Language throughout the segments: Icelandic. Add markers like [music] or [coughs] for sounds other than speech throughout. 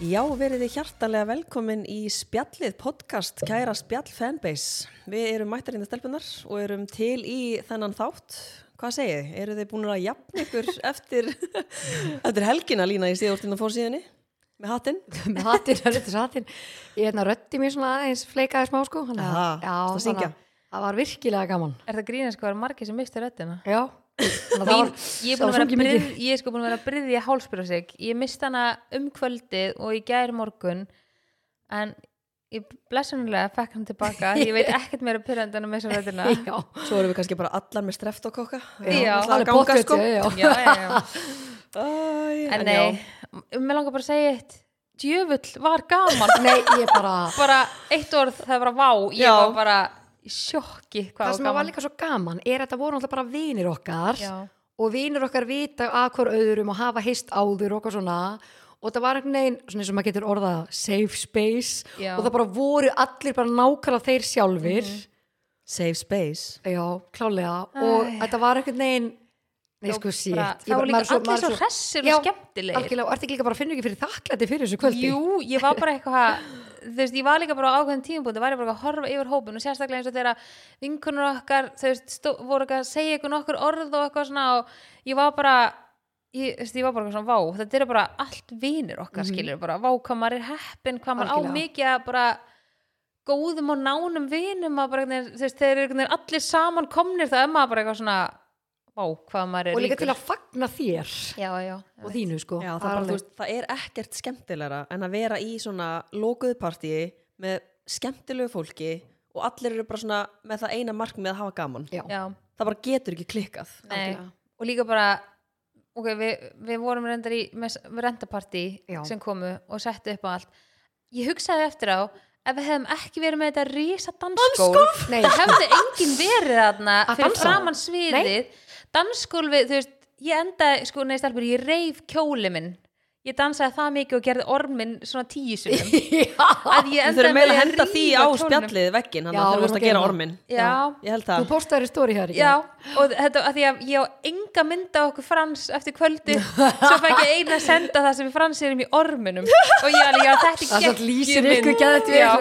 Já, verið þið hjartalega velkomin í spjallið podcast, kæra spjall fanbase. Við erum mættarinn að stelpunar og erum til í þennan þátt. Hvað segið þið? Eru þið búin að jafna ykkur [laughs] eftir, eftir helgina lína í síðortinn og fórsíðinni? Með hattinn? [laughs] með hattin, röttis hattin ég hérna rötti mér svona aðeins fleikaði smá sko það var virkilega gaman Er það grínast hvað er margir sem misti röddina? já, það Mín, var ég, er búin var að brið, ég er sko búin að vera að bryðja hálsbyrja sig Ég misti hana um kvöldið og í gær morgun En ég blessunulega fekk hann tilbaka. [laughs] Ég veit ekkert meira pyrrandi en að missa já, Svo erum við kannski bara allar með streft og kokka. Já. Það alveg ganga sko. En nei, mér langar bara að segja eitt. Djöfull var gaman. Nei, ég bara Bara eitt orð, það er bara vá. Ég Já. var bara í sjokki hvað það var sem var gaman. líka svo gaman er að þetta voru alltaf bara vinir okkar Já. og vinir okkar vita að hver öðrum og hafa heist áður og okkar svona. Og það var einhvern veginn, svona eins og maður getur orðað safe space Já. og það bara voru allir bara nákvæmlega þeir sjálfir. Save space. já, klálega. Og Æ. þetta var einhvern veginn nei sko sítt Það var líka allir svo hressir og skemmtilegir. algjörlega, og ertu ekki líka bara að finna ekki fyrir þakklæti fyrir þessu kvöldi? Jú, ég var bara eitthvað þú veist, ég var líka bara á ákveðin tímabúndi var ég bara að horfa yfir hópin og sérstaklega eins og þegar vinkunur okkar, þau veist, stó, voru ekki að segja ykkur nokkur orð og eitthvað svona og ég var bara ég, þú veist, ég var bara svona, vá, þetta eru bara allt vinir okkar, mm skilur, bara, vá, hvað maður er heppin hvað maður á mikið að bara góðum og nánum vinum að bara, þú veist, þeir eru allir saman komnir það er maður bara eitthvað svona vá, hvað maður er og líka ríkur. til að fagna þér já, já, og þínu sko. Já, það, bara, veist, það er ekkert skemmtilegra en að vera í svona lokuðu partíi með skemmtilegu fólki og allir eru bara svona með það eina markmið að hafa gaman. já, já. Það bara getur ekki klikkað. Og líka bara ok, við, við vorum reyndar í Já. sem komu og settu upp á allt. Ég hugsaði eftir á ef við hefðum ekki verið með þetta rísa dansgólf Nei. það hefði enginn verið þarna Að fyrir framann sviðið dansgólfið, þú veist ég endaði, sko, neði stelpur, ég reif kjóli minn ég dansaði það mikið og gerði orminn svona Við [laughs] endaði þurfum meira að henda því á kjólnum. spjallið veggin hann Já, að þú erum að gera ormin. já, Ég held þú það. postaður í stóri hér Já, og þetta að því að ég á enga mynda okkur frans eftir kvöldi svo fæk ég eina að senda það sem við frans erum í orminum og ég alveg, já, þetta er er geggjum Já.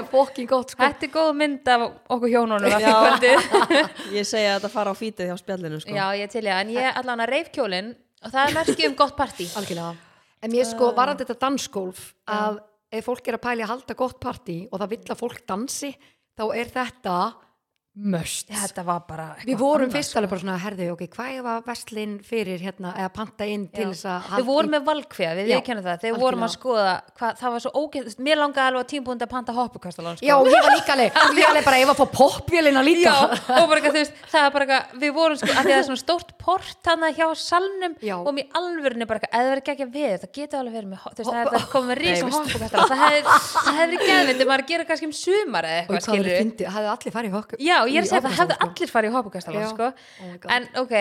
gott sko Þetta er góð mynd af okkur hjónunum eftir Já. kvöldi [laughs] Ég segja að þetta fara á fítið hjá spjallinu sko. Já, ég til ég, en ég allan að reif kjólin og það er merkið um gott partí algjörlega en mér sko varandi þetta dansgólf að ef fólk er að pæli að halda gott partí og það vill að fólk dansi þá er þetta var bara Við vorum fyrst alveg bara svona, herðu, ok, hvað að vestlinn fyrir hérna, eða panta inn til þess að Þau vorum með valkveða, við Já, viðkennum það Þegar vorum að skoða, hvað, það var svo ógeð Mér langaði alveg á tímpúndi að panta hoppukastalón sko. Já, ég var líka alveg, ég var alveg bara ef að fá popvélina líka. Já, og bara veist, það er bara við vorum sko, að það er svona stórt port hana hjá salnum Já. og mér alvörinu bara eða verið ekki við, það geta alveg verið með, ég er að segja það, hefði sko. allir farið í hoppukastala, Já. sko, Oh en ok,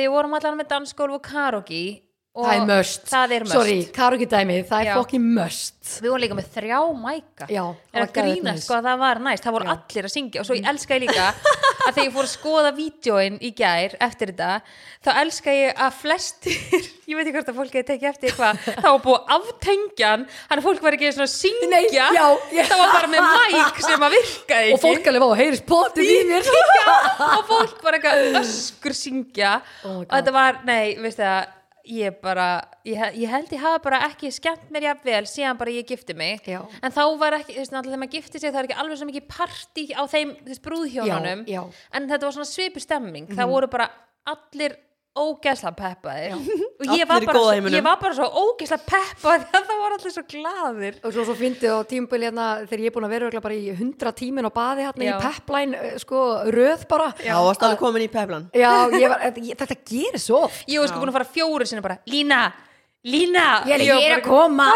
við vorum allan með dansgólf og og Það er must. það must. Sorry, karaoke dæmið, það er Já. fokkin must. Við vorum líka með þrjá mæka. Já, er að grínast sko að það var næst. Það voru allir að syngja. Og svo ég elska ég líka að þegar ég fór að skoða vídjóin í gær eftir þetta, þá elska ég að flestir, [laughs] ég veit ekki hvort að fólk hefði tekið eftir hvað, þá var búið að aftengja hann, að fólk var ekki svona að syngja. Nei, já, ég- það var bara með mæk sem að virkaði Og ekki? fólk alveg var að heyri spotið í mér. [laughs] Já, og fólk bara eitthvað öskur syngja. Oh og þetta var, nei, veistu það ég bara, ég, ég held ég hafa bara ekki skemmt mér jafnvel síðan bara ég gifti mig. Já. en þá var ekki, þú veist, náttúrulega þegar maður gifti sig það er ekki alveg svo mikið partí á þeim brúðhjónunum, en þetta var svona svipu stemming, það voru bara allir ógeðslega peppaðir. Og ég var, bara ég var bara svo ógeðslega peppaðir [laughs] það var allir svo glaðir. Og svo, svo fyndið á tímabili hérna þegar ég er búin að vera bara í hundra tímin á baði hérna Já. í pepline, eh, sko, röð bara. Já, varst alveg komin í peplan. Já, ég var, ég, þetta gerir svo oft. Ég var sko búin að fara fjóru sinni bara, Lína, Lína! Ég er, var [laughs] ég er að koma.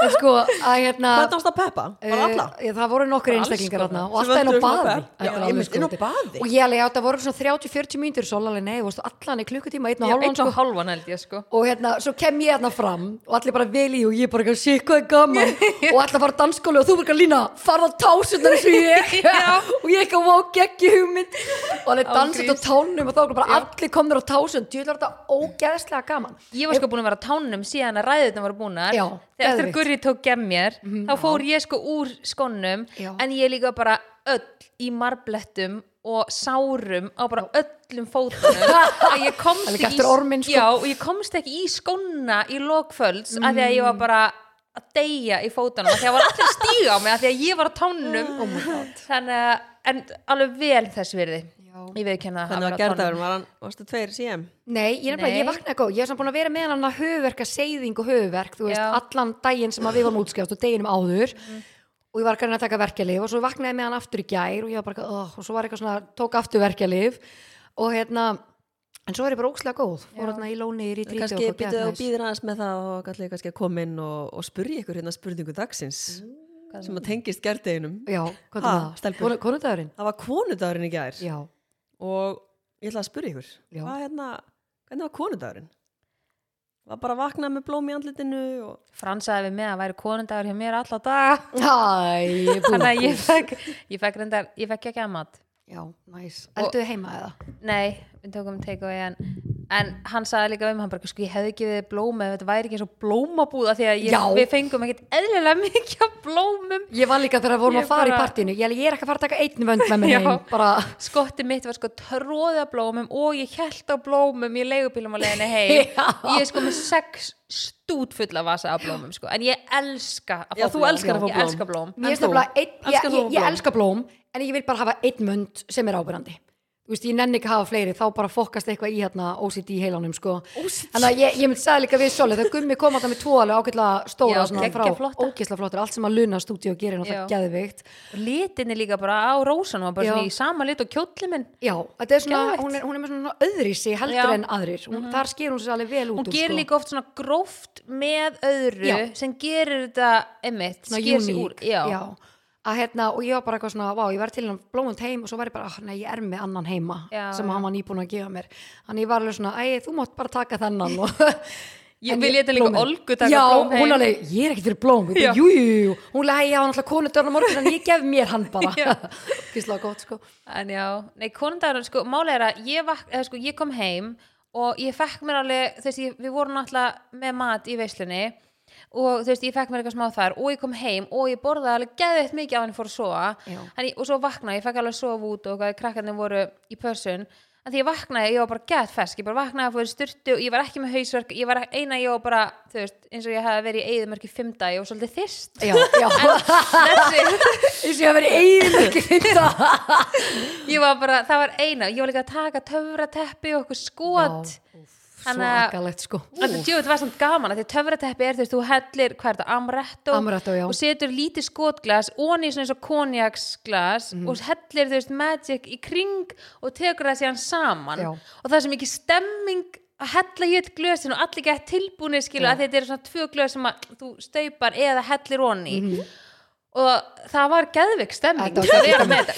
En sko, að hérna Hvað varst að peppa? Bara alla? Eh, það voru nokkur einstaklingar þarna og alltaf inn á baði. Já, er alveg inn á skrítið. baði. og ég alveg átt að voru svona 30-40 mínútur sólaleg nei, varstu allan í klukkutíma einn og hálfan einn og sko. hálfan held ég sko. Og hérna, svo kem ég hérna fram og allir bara vel í og ég bara ekki sé hvað er gaman. [laughs] Og allir fara á dansskóli og þú verður lína fara á tásunar eins og ég. [laughs] Og ég ekki að vá geggi hugmynd. Og allir dansið á tánum og þá var bara allir komnir á tásun að skónum síðan að ræðutna voru búnar Já, þegar að Gurri tók gemmir þá fór ég sko úr skónum Já. en ég líka bara öll í marblettum og sárum á bara öllum fótunum [laughs] að ég komst ekki í- orminn, sko. já, ég komst ekki í skóna í lokfölds mm. af því að ég var bara að deyja í fótunum af því að var allir að stíga á mig af því að ég var á tánum Oh að en alveg vel þess virði Já. Ég veikkenna að Þannig að gerðaður var hann, varstu tveir CM? Nei, ég, ég vaknaði góð, ég er samt búin að vera með hann að höfuverka seyðing og höfuverk, þú veist, Já. allan daginn sem að við varum útskjátt og deginum áður. Og ég var kannan að taka verkjalif og svo vaknaði með hann aftur í gær og ég var bara, oh, og svo var eitthvað svona, tók aftur verkjalif og hérna, en svo er ég bara ókslega góð, fór hérna í lónir í tríti Kannski og býtuð og býðir aðeins með það og kannski, kannski að koma inn og, og spurja ykkur hérna spurningu dagsins sem að tengist gerðdeginum. Já, er það? var konudagurinn í gær. Já, og ég ætla að spurja ykkur. Hvað hérna, hvernig var konudagurinn? Var bara að vakna með blóm í andlitinu og fransaði við með að væri konundagur hjá mér Æ, bú, [laughs] þannig að ég fekk, ég fekk reyndar, ég fekk ekki að mat Já, næs, elduðu heima eða? nei, við tókum take away en, en hann sagði líka um hann bara, sko, ég hefði ekki við blóm ef þetta væri ekki eins og blómabúða því að ég, við fengum ekkert eðlilega mikið af blómum Ég var líka þegar við vorum Ég að fara bara- í partíinu ég, ég er ekki að fara að taka einn vönd með mér [laughs] Já. heim bara, skotti mitt var sko tróðið af blómum og ég held á blómum í leigubílum á leiðinni [laughs] heim Já. ég er sko með sex stút fulla vasa af blómum sko. en ég elska að fá blóm elskar að fá ég blóm. elska blóm einn, ég, blóm? elska blóm en ég vil bara hafa einn vönd sem er ábyrrandi þú veist, ég nenni ekki að hafa fleiri þá bara fokkast eitthvað í hérna OCD heilanum sko. þannig að ég, ég myndi sagði líka við Soli þegar Gummi kom að það með tvo alveg ágætlega stóra Já, svona frá, ógisla flottur allt sem að Luna stúdíu gerir Já. náttúrulega geðvikt litinni líka bara á rósanum bara Já. svona í sama lit og kjólli minn Já, þetta er svona, hún er, hún er með svona öðri sig heldur Já. en aðrir hún, þar sker hún sér alveg vel út hún úr gerir sko. líka oft svona gróft með öðru sem gerir þetta emitt, sker sig úr. Að hérna, og ég var bara eitthvað svona, vá, ég var til hann blómund heim og svo var ég bara, ah, nei, ég er með annan heima Já, sem já. hann var nýbúin að gefa mér þannig ég var alveg svona, æ, þú mátt bara taka þennan og [laughs] Ég vil ég þetta líka. Olgu taka Já, hún alveg, ég er ekkert fyrir blóm Já. jú, jú, hún lega, ég hafa náttúrulega konu dörna morgun en ég gef mér hann bara [laughs] Já. [laughs] Gísla gott, sko En já, nei, konundagur, sko, máli er að ég, vak, eða, sko, ég kom heim og ég fekk mér alveg, veist, ég, við vorum náttúrulega með mat í veislunni og þú veist, ég fekk mér eitthvað smá þar og ég kom heim og ég borðaði alveg geðveitt mikið á henni fór að Já. en, ég- og svo vaknaði, ég fekk alveg að sofa út og krakkarnir voru í pörsun en því ég vaknaði, ég var bara gett fesk. Ég bara vaknaði að fór í styrtu og ég var ekki með hausverk. Ég var eina, ég var bara, þú veist, eins og ég hefði verið í eðumörk í fimm dag, ég var svolítið þyrst. Já, já, [laughs] eins og ég hafa verið eigin ekki finna ég var bara, það var eina. Ég var líka að taka töfrateppi og okkur skot. Svo Að- agalegt, sko Þetta var samt gaman að því töfrateppi er þú veist, þú hellir, er Amaretto, já. og setur lítið skotglas onni svona eins og konjaksglas Mhm. og hellir veist magic í kring og tekur það síðan saman Já. og það er sem ekki stemming að hella í eitt glösin og allir gett tilbúinir skilu Já. að þetta eru svona tvö glös sem að þú staupar eða hellir onni Mhm. Og það var geðvik stemming Þetta var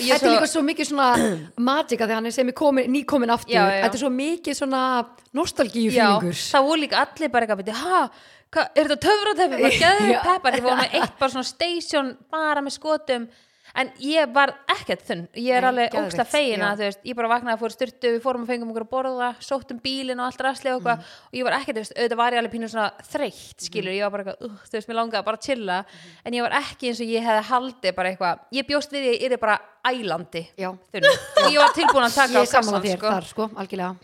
er líka svo mikið svona [clears throat] magika þegar hann er sem er komin, nýkomin aftur. Já, já. Þetta er svo mikið svona nostalgíu Já, fílingur það voru líka allir bara eitthvað ha, hva, er þetta töfrateppi bara [laughs] geður Já. peppar, voru með eitt bara svona station bara með skotum en ég var ekkert þunn. Ég er Nei, alveg ógsta að veist, ég bara vaknaði að fór í styrtu við fórum og fengum okkur að borða, sóttum bílinn og allt rastli og Mm. og ég var ekkert, auðvitað var ég alveg pínu svona þreytt skilur, ég var bara eitthvað, uh, þú veist, mér langaði bara að chilla. Mm-hmm. en ég var ekki eins og ég hefði haldið bara eitthvað, ég bjóst við að ég er bara ælandi. Þunn, og ég var tilbúin að taka á kassan sko. sko, algjörlega.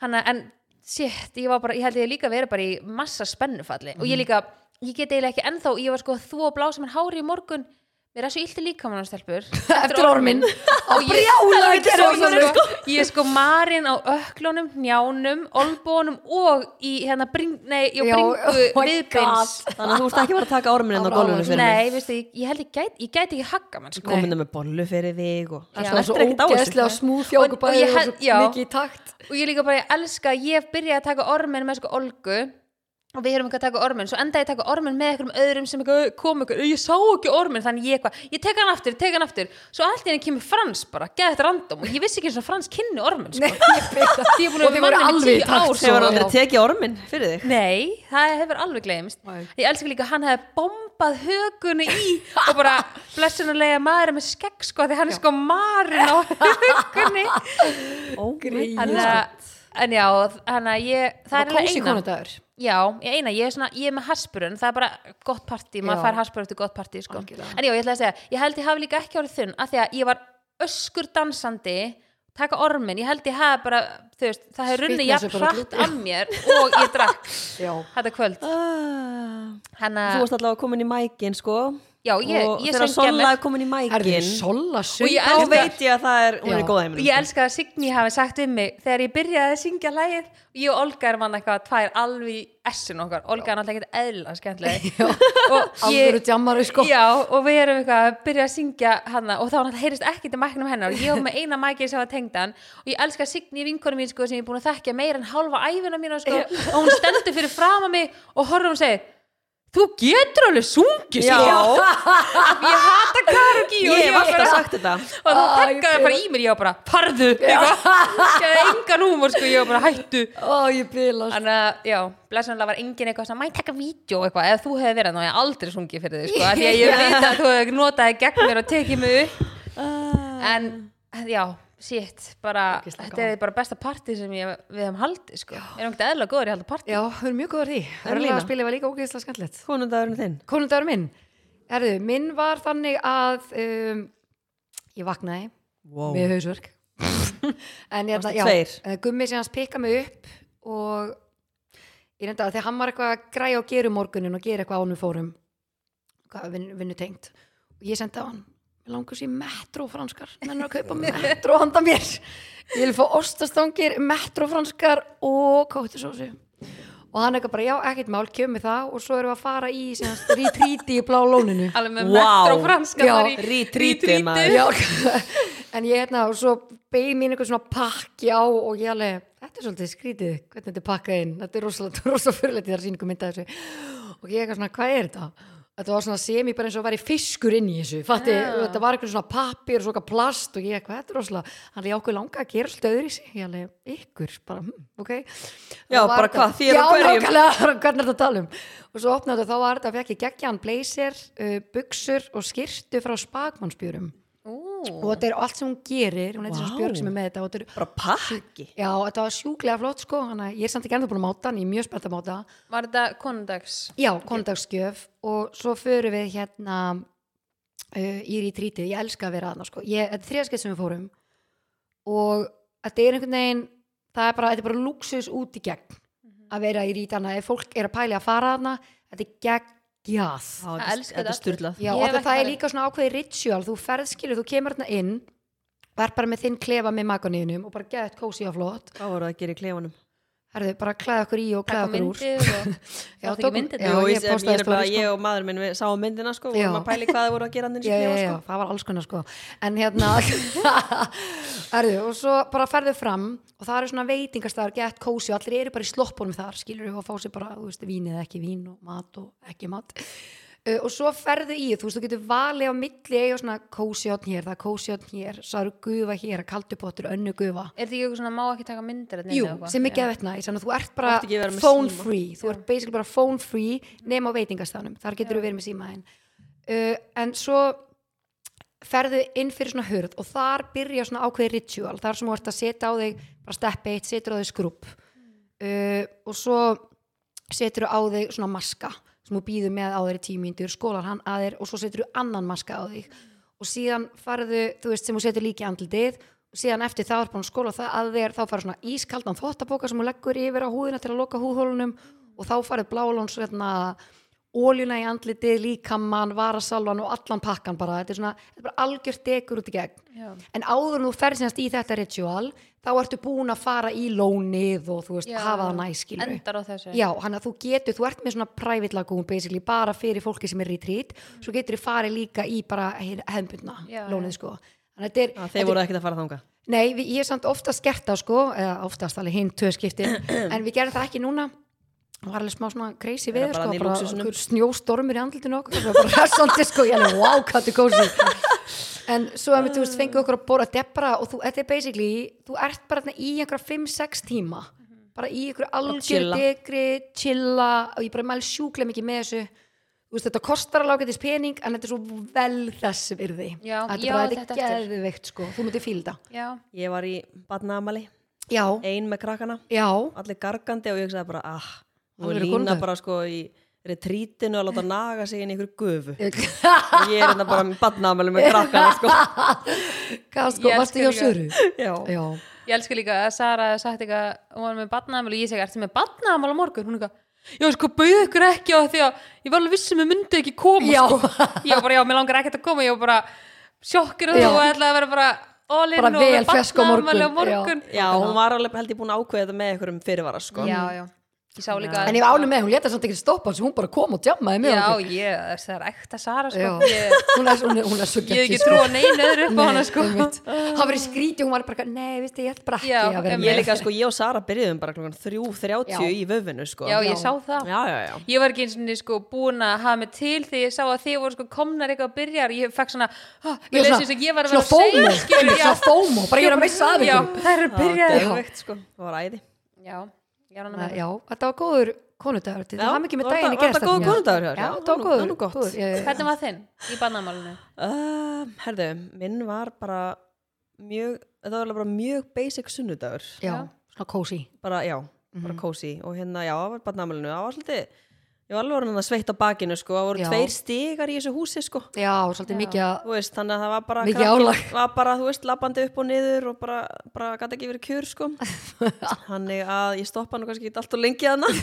Hanna, en shit, ég bara, ég held ég líka verið bara í massa spennufalli og ég líka, ég get eiginlega ekki ennþá, ég var sko þú og blásum hann hári í morgun mér er svo illt í líkamann stelpur [laughs] Eftir orminn [laughs] og ég, sko, er sko marinn á öklunum, njánum olbónum og í hérna bring, nei, ég Já, bringu oh my viðbeins Þannig að þú ert ekki bara að taka orminn inn á Á ráðum. fyrir mig. nei, veistu, ég, ég held ég gæti ég gæti ekki hakka mann sko. Kominu með bollu fyrir þig og Það er svo á ógeðslega smúð Og- fjóku og svo mikið í takt. Og ég líka bara, ég elska ég byrja að taka ormin með sko olgu og við erum ekki að taka ormin, svo enda ég að taka ormin með einhverjum öðrum sem kom eitthvað, ég sá ekki ormin þannig ég eitthvað, ég tek hann aftur, tek hann aftur. Svo allt í henni kemur Frans bara, geða þetta random. Og ég vissi ekki eins og Frans kynni ormin sko. Nei, ég veit það. [laughs] Því ég búin Og vera voru alveg í takt. svo, Hefur aldrei tekið orminn fyrir þig? Nei, það hefur alveg gleymst. Nei. Ég elska líka hann hefði bombað högunni í og bara blessunulega maður með skegg sko því hann er sko marinn á högunni [laughs] en já, þannig að ég það er alveg kósi eina Já, ég eina, ég er svona, ég er með haspurun það er bara gott partí, maður fær haspurun eftir gott partí, sko. En já, ég ætla að segja, ég held ég hafi líka ekki árið þunn af því að ég var öskur dansandi taka ormin, ég held ég hafi bara veist, það hefur Spýtnaði jafn hratt af mér og ég drakk [laughs] þetta kvöld. Ah. Hanna, Þú varst allavega komin í mækin sko já, ég, og ég þegar Sola er komin í mækin. Sola Og ég þá elska- veit ég að það er, hún er góða heimilum ég elska að Signý hafi sagt um mig þegar ég byrjaði að syngja lægið og ég og Olga erum hann eitthvað tvær alveg í essin okkar, Olga er náttúrulega ekkert eðla skemmtileg. [laughs] Og djammari sko. Já, og við erum eitthvað að byrja að syngja hana og þá náttúrulega heyrist ekkert í mæknum hennar. Og ég var með eina mækið sem var tengdan og ég elska Signý vinkonu mín sko sem ég er búin að þekkja meira en halva æfina mína sko. Og hún stendur fyrir fram Þú getur alveg sungið Já, sko. Ég hata karaoke og ég hef var alltaf bara- sagt þetta. Og Æ, tekkaði bara í mér ég var bara, farðu hafði engan húmor sko, ég var bara hættu. Ó, ég bilast. Þannig að, já, blessunlega var engin eitthvað svona, mæ taka vídeo? Eitthvað, eða þú hefði verið þá hef ég aldrei sungið fyrir þig, sko, af því að ég veit að þú hefði notaði gegn mér og tekið mig upp. En, já, shit bara, Ógeðslega þetta er bara besta partí sem ég, við hefum haldið, sko. Ég er náttúrulega eðla góður í að halda partí Já, við erum mjög góður í er að spila var líka ógeðslega skemmtilegt. Konundagurinn þinn. Konundagur minn. Herðu, minn var þannig að um, ég vaknaði wow. með hausverk. [laughs] En ég, Varstu já, tveir? eh, Gummi sem hans pikka mig upp og ég reynda að því að hann var eitthvað að græja og gera um morgunin og gera eitthvað ánum fórum hvað vin, vinnu tengt og ég sendi á hann mér langar sér metro franskar. Mennur að kaupa [laughs] metro handa mér. Ég vil fá ostastangir, metro franskar og kóttisósu og hann eitthvað bara, já, ekkert mál, kemur það. Og svo erum við að fara í retreati í blá lóninu. [laughs] Alveg með Vá. metro franska Já, þar í-. Já, [laughs] en ég hérna og svo beig mín eitthvað svona pakki á og ég alveg, þetta er svolítið skrítið. Hvernig þetta er pakkað inn, þetta er rosalega rosalega fyrirlegt þegar sýningum mynda þessu. Og ég eitthvað svona, hvað er þetta? Þetta var svona semi bara eins og væri fiskur inn í þessu. Fatti, þetta var eitthvað svona pappir og svona plast og ég eitthvað, þetta er rosalega hann er okkur langa að gera stöður í sig ég alveg, ykkur, bara, hm, ok. Já, bara hvað, þér og Já, hverjum? nákvæmlega, [laughs] hvernig er þetta að tala um? Og svo þetta, þá var þetta, fekk ég geggjan blazer, uh, buksur og skirtu frá spagmannsbjörum og þetta er allt sem hún gerir hún Vá. wow. Björg sem er með þetta er, bara pakki já, þetta var sjúklega flott sko ég er samt ekki ennþá búin að máta hann, ég er mjög spennt að máta var þetta konundags já, kondagsgjöf og svo förum við hérna uh, í rítítið, ég elska að vera aðna sko. ég, þetta er þriðaskeitt sem við fórum og þetta er einhvern veginn það er bara, þetta er bara luxus út í gegn að vera í rítana, ef fólk er að pæli að fara aðna, þetta er geggjað Já, Það þetta er styrlað Já, og það, það er líka svona ákveði ritual, þú ferð skilur, þú kemur hérna inn er bara með þinn klefa með maganíðunum og bara geða eitt kósi og flott. Hvað voru það að gera í klefanum? Herðu, bara klæða okkur í og klæða okkur úr. myndir og [laughs] Já, tókum- myndir Já, ég ég, ég, bara, sko. ég og maður minn við sáum myndina sko, vorum að pæli hvað það voru að gera já, já, já, sko. það var alls konar sko. En hérna [laughs] Herðu, og svo bara ferðu fram og það eru svona veitingastæður, gett kósi og allir eru bara í sloppunum þar, skilur við að fá sér bara, þú veist, vín eða ekki vín og mat og ekki mat uh, og svo ferðu í, þú veist, þú getur valið á milli eiga svona kósi átn hér, það er kósi átn hér svo eru gufa hér, kaldupottur, önnu gufa. Er þetta ekki eitthvað svona má ekki taka myndir Jú, eða eitthvað? sem Já. næs þannig að þú ert bara ekki phone síma. free þú ert basically bara phone free nema á veitingastafnum, þar getur þú verið með símaðin uh, en svo ferðu inn fyrir svona hurð og þar byrja svona ákveði ritual þar sem þú ert að setja á þig bara step 1, setur á þig skrupp uh, og svo setur þú á þig svona maska sem þú býður með á tíu mínútur skólar hann að þér og svo setur þú annan maska á þig. Og síðan farðu, þú veist, sem þú setur líka í andlitið og síðan eftir það er búin skóla það að þér þá farið svona ískaldan þvottaboka sem þú leggur yfir á húðina til að loka húðhólunum og þá farið blálóns óljuna í andlitið, líkamman, varasalvan og allan pakkan bara, þetta er svona þetta er bara algjört degur út í gegn. Já. en áður en þú ferð semast í þetta ritual þá ertu búin að fara í lónið og þú veist, Já. hafa það næst skilur endar á þessu. Já, hann að þú getur, þú ert með svona private lagoon basically, bara fyrir fólki sem er retreat. Svo getur þið farið líka í bara hefnbundna lónið sko. Þannig að þetta er, Þeir er voru ekkert að fara þanga Nei, við, ég er samt oftast gert það sko, eða oftast alveg hinn tvö skipti, [clears throat] en við gerum það ekki núna það var alveg smá svona crazy við sko, þarna í andlutinu okkur það var bara [laughs] hressandi sko, ég alveg, wow, hvað þetta er kósi en svo að við, þú veist, fengið okkur að bóra bara, og þú, þetta er basically þú ert bara þarna í einhverja 5-6 tíma bara í einhverju algjör chilla. degri, chilla og ég bara mæl sjúklega mikið með þessu. Veist, þetta kostar alveg ágætis pening en þetta er svo vel þess virði. Já, þetta já, bara, þetta þetta er eftir. geðveikt sko, þú fíla þetta. Já, Ég var í badnaamali, já, ein með krakkana. Já, allir gargandi og ég sagði bara ah, og lína bara sko í retrítinu að láta naga sig inn í einhverju gufu [laughs] og ég er hérna bara með badnaðamælu með krakkana sko [laughs] Hvað sko, Ég varstu hjá elska Söru? já, Já, Ég elsku líka að Sara sagt eitthvað hún var með badnaðamál og ég segi, ertu með badnaðamál á morgun? Hún eitthvað, já sko, bauð ykkur ekki á því að ég var alveg vissum að myndi ekki koma Já. sko. ég var bara, já, mér langar ekkert að koma ég var bara sjokkir og Já. þú ætlaði að vera bara Bara vel fersk á morgun. á morgun. já, hún var alveg held ég búin að ákveða þetta með einhverjum fyrirvara sko já, já, ég sá líka en ég var ánum með, hún leta samt ekki stoppa hún bara kom og djammaði með já, ég, það er ekta Sara sko. Hún er, hún er, hún er svo ég hef ekki geggjuð, trú að neina öðru upp á hana sko. Það var í skríti og hún var bara, nei, veistu, ég ætla bara ekki Já, að vera em- ég með. líka sko, ég og Sara byrjuðum bara klokkan 3.30 Já. í vöfinu sko. Já, já, ég sá það. Já, já, já. ég var ekki eins og sko búin að hafa mig til þegar ég sá að þið voru sko komnar eitthvað að byrja ég fekk svona, ah, Ég ég er lesi þess að ég var að vera að segja skilur, svona FOMO, bara ég er er að byrja Já, var þetta var góður konudagur, það var mikið með var daginn í þetta- var þetta gerðstæðinu. góður konudagur? Já, það var góður. góður, ég- hvernig var þinn í barnamálinu uh, herðu, minn var bara mjög, þetta var bara mjög basic sunnudagur Já, svona cozy. bara, já, bara cozy og hérna, já, var námælinu, það var svolítið ég var alveg orðin að sveitt á bakinu, sko það voru Já. tveir stigar í þessu húsi, sko. Já, svolítið mikið að, þú veist, þannig að það var bara Mikið álag. [laughs] var bara, þú veist, labbandi upp og niður og bara, bara gæti ekki verið kjur, sko. [laughs] Þannig að ég stoppa nú kannski ekki allt og lengi hana [laughs]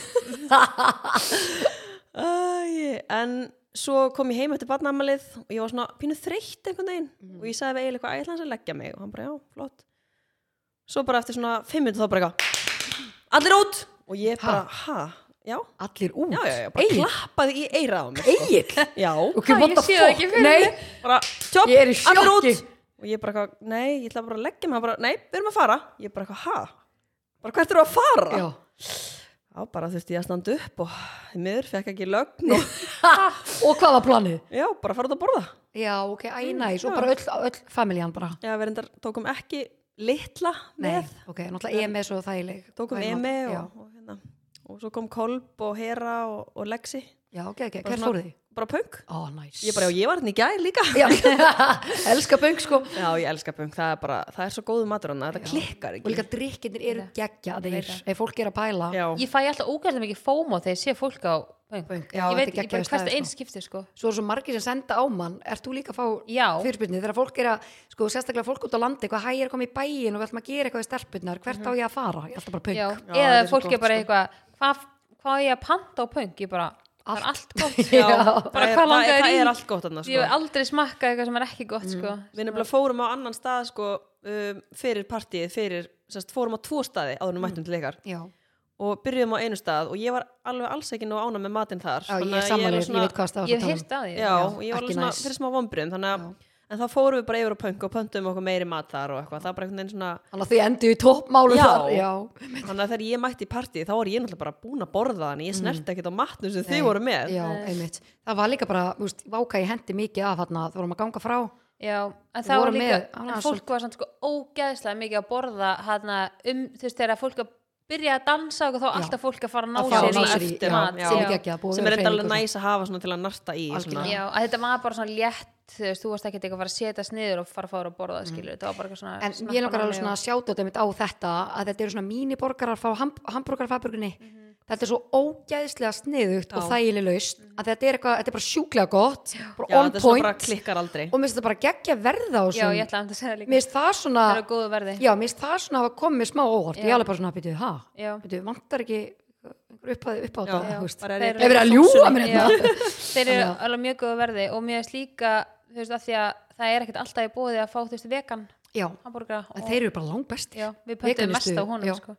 Æ, en svo kom ég heim eftir barnamalið og ég var svona pínu þreytt einhvern veginn. Og ég sagði við eiginlega eitthvað, ég ætla hans að leggja mig? Og hann bara, já, flott. Svo bara eftir svona fimm minnur þá bara eitthvað allir út! Og ég bara, ha, já. Allir út. já, já, já, bara Egil, klappaði í eirað á mig Egil. [laughs] já, Ok, Ha, what ég sé það ekki fyrir Nei, bara, tjóp, Ég er í sjokki. og ég bara nei, ég ætla bara að leggja mig. Hann bara, nei, við erum að fara. Ég bara bara hvert eru að fara? Já. já, bara þurfti ég að standa upp og miður fekk ekki lögn og [laughs] Og hvað var planið? já, bara fara út að borða. Já, ok, æ, næs, og já. bara öll, öll familjan bara. já, við reyndar tókum ekki litla Nei, með, ok, náttúrulega EMS og þægileg. tókum Þægileg Emi mat, og, og, hérna, og svo kom Kolb og Hera og, og Lexi. Já, ok, ok, svona- fóruð þið? bara punk. Ó, næs. ég bara, já, ég var hérna í gær líka. Já, [laughs] elska böng sko. já, ég elska punk, það er bara, það er svo góðu matur þetta klikkar Og ekki líka drikkirnir eru geggjaðir, það. ef fólk er að pæla. já, ég fæ alltaf ógæðlega mikið fómo þegar ég sé fólk á punk. Já, ég veit ekki bara staður, einn sko. sko. Svo er svo margir sem senda á mann, ert þú líka að fá Já. fyrirspyrni þegar fólk er að, sko, sérstaklega fólk út á landi, eitthvað hægir að koma í bæin og við ætlum ég? Ég sko. hvað hva er ég að panta á punk ég bara, það er allt gott já, [laughs] Já. Bara hvað það, langar er, það í? er allt gott þarna, ég sko. hef aldrei smakkað eitthvað sem er ekki gott sko. við nefnilega fórum á annan stað sko, um, fyrir partíið, fyrir sérst, fórum á tvo staði áður en við mættum til ykkar Já, og byrjuðum á einu stað og ég var alveg alls ekki nú ána með matinn þar já Þannig ég er samanlega, ég, svona- veit hvað stað ég hef hýrt að því Já, Já, ég var alveg svona fyrir smá vombriðum þannig að en þá fórum við bara yfir á punk og pöntum okkur meiri mat þar og eitthvað, það var bara einhvern veginn svona Þannig að þið endur í toppmálu þar. Já, þannig að þegar ég mætti í partíð þá var ég náttúrulega bara búin að borða þannig ég snerti ekkert á matnum sem Mm. Nei. þið voru með Já, einmitt. Það var líka bara, þú veist, váka ég hendi mikið af þarna, þú vorum að ganga frá. Já, en það var líka, með- en fólk var samt sko ógeðslega mikið að borða hana um, þú veist, þegar fólk að byrja að dansa og þá Já. alltaf fólk að fara að ná sér í eftir já, mat já. Sem er enda alveg næs að hafa svona til að narta í svona. Já, að þetta var bara svona létt þú veist, þú varst ekki eitthvað að fara að setjast niður og fara að fara að borða það skilur, þetta var bara eitthvað svona Mm. En ég langar alveg svona og- að sjáta þetta mitt á þetta að þetta eru svona míniborgarar frá ham hambúrgarfabrögunni þetta er svo ógæðislega sniðugt og Já. þægileg laust að þetta er eitthvað, þetta er bara sjúklega gott bara Já, on er svona point. bara klikkar aldrei. Og mér finnst þetta bara geggja verða á Já, þessum ég ætla að segja það líka. Mér finnst það svona Það er já, það svona hafa komið smá óvart. Ég Já. er alveg bara svona, byrjuð, ha, Já. byrjuð, vantar ekki einhver upp á, Já, þetta Þeir er eru- að Já, hérna alveg mjög góðu verði og mér finnst líka þú veist, að því að það er ekkert alltaf í bóði að fá þú veist vegan Já, en og- þeir eru bara langbest Já, við pöntum mest á honum já. sko.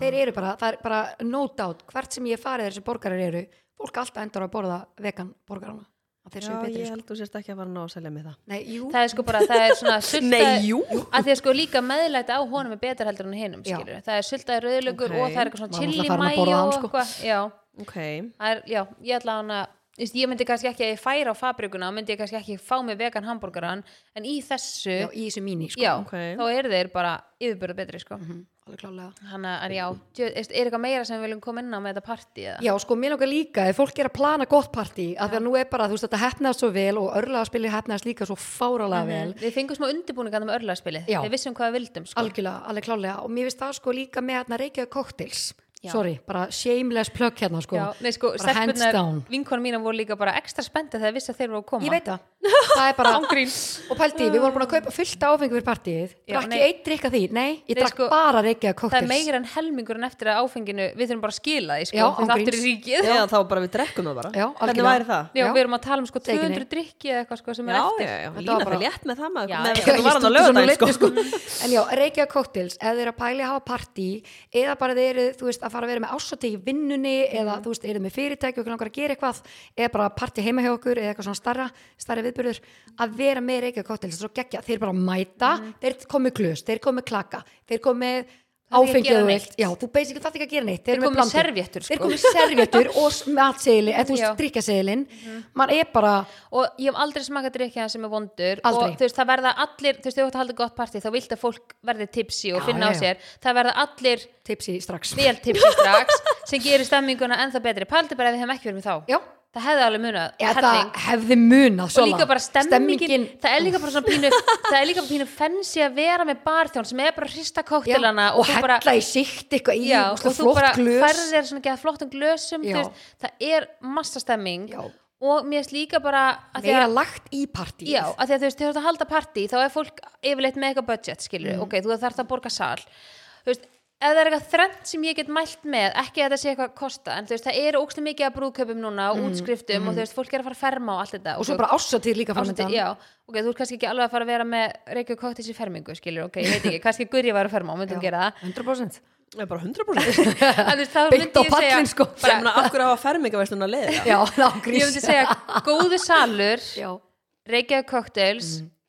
þeir eru bara, það er bara no doubt hvert sem ég farið þessi borgarar eru fólk alltaf endur að borða vegan borgarana að þeir séu Já, betri ég sko. held þú sérst ekki að fara að ná að selja mig það Nei, jú, það er sko bara, það er svona [laughs] sulta, Nei, jú. að því að sko líka meðlæti á honum er betur heldur en hinum Já. skilur það er sultaði rauðlögur Ok. og það er eitthvað svona chili að hann, og sko. eitthvað já, Ok, það er, já, ég ætla hann að ég myndi kannski ekki að ég færa á fabrikuna myndi ég kannski ekki fá mig vegan hambúrgaran en í þessu, já, já, í þessu míní sko. Ok. þá eru þeir bara yfirbyrða betri sko. Mhm, alveg klálega þannig að já, er er eitthvað meira sem við viljum koma inn á með þetta partí? Já, sko, mér langar líka, ef fólk er að plana gott partí, að því að nú er bara, þú veist, þetta hefnaðast svo vel og örlaðarspilið hefnaðast líka svo fáralega vel, við fengum smá undirbúninga með örlaspilið Já. við vissum hvað við vildum sko. alveg klálega og mér finnst það sko líka með sorry, bara shameless plug hérna sko, Já, nei sko, bara hands down. vinkona mína voru líka bara ekstra spennta þegar vissi að þeir voru að koma. Ég veit það, [laughs] það er bara og pælti, við vorum búin að kaupa fullt áfengi fyrir partíið, drakk ég eitt drikka því? Nei, ég Nei, drakk sko, bara reykja Það er meira en helmingur en eftir að áfenginu við þurfum bara að skila því sko, Já, þú veist, aftur í ríkið. Já, þá bara við drekkum það bara. Já, Hvernig væri það? Já, við erum að tala um sko Segi 200 drikki eða eitthvað sko sem er Já, eftir að að að fara að vera með ásati í vinnunni eða þú veist, eru með fyrirtæki og langar að gera eitthvað eða bara partí heima hjá okkur eða eitthvað svona starra, starra viðbyrður að vera með reykja cocktails, svo geggja þeir bara mæta, þeir komið glös þeir komið klaka, þeir að áfengið og vilt, já, þú basically þarf ekki að gera neitt. Þeir komu með með servéttur, sko. þeir komið servéttur og matseðili, eða þú veist, drikkaseðilin mann er bara, og ég hef aldrei smakað drikkja sem er vondur. Aldrei. og þú veist það verða allir þú veist þú ætti að halda gott partí þá vilt að fólk verði tipsi og Já, finna á já, já. sér. Það verða allir tipsi strax. vel tipsi strax sem gerir stemminguna ennþá betri. Paldi bara ef við hefum ekki verið með þá. Já, það hefði alveg munað helling. það hefði munað og líka bara stemmingin, það er líka bara svona pínu [laughs] það er líka bara pínu fensi að vera með barþjón sem er bara að hrista Já, kóktelana og, þú hella í síkt eitthvað í já, ógeðslega og þú bara flott glös færð þér svona geða flottum glösum veist, það er massa stemming Já. og mér finnst líka bara meira að lagt í partíð Já, að því að þú veist, þegar þú ert að halda partí þá er fólk yfirleitt eitthvað budget, skilur Mm. ok, þú þarf að borga sal þú veist, ef það er eitthvað þrennt sem ég get mælt með ekki að þetta sé eitthvað að kosta en þú veist, það eru ókslega mikið að brúðköpum núna og útskriftum og þú veist, fólk er að fara að ferma og allt þetta Mm. og svo bara ásatýr líka framöndan já, ok, þú ert kannski ekki alveg að fara að vera með reykju kóttis í fermingu, skilur, ok, ég veit ekki [laughs] kannski Guri var að ferma og myndum Já. gera það. 100% Já, bara 100% [laughs] en þú veist, þá Beint [laughs] myndi á ég segja pallinn, sko. Hverju hafa fermingaverslun að leiða? Já, ég nágrís myndi segja góðu salur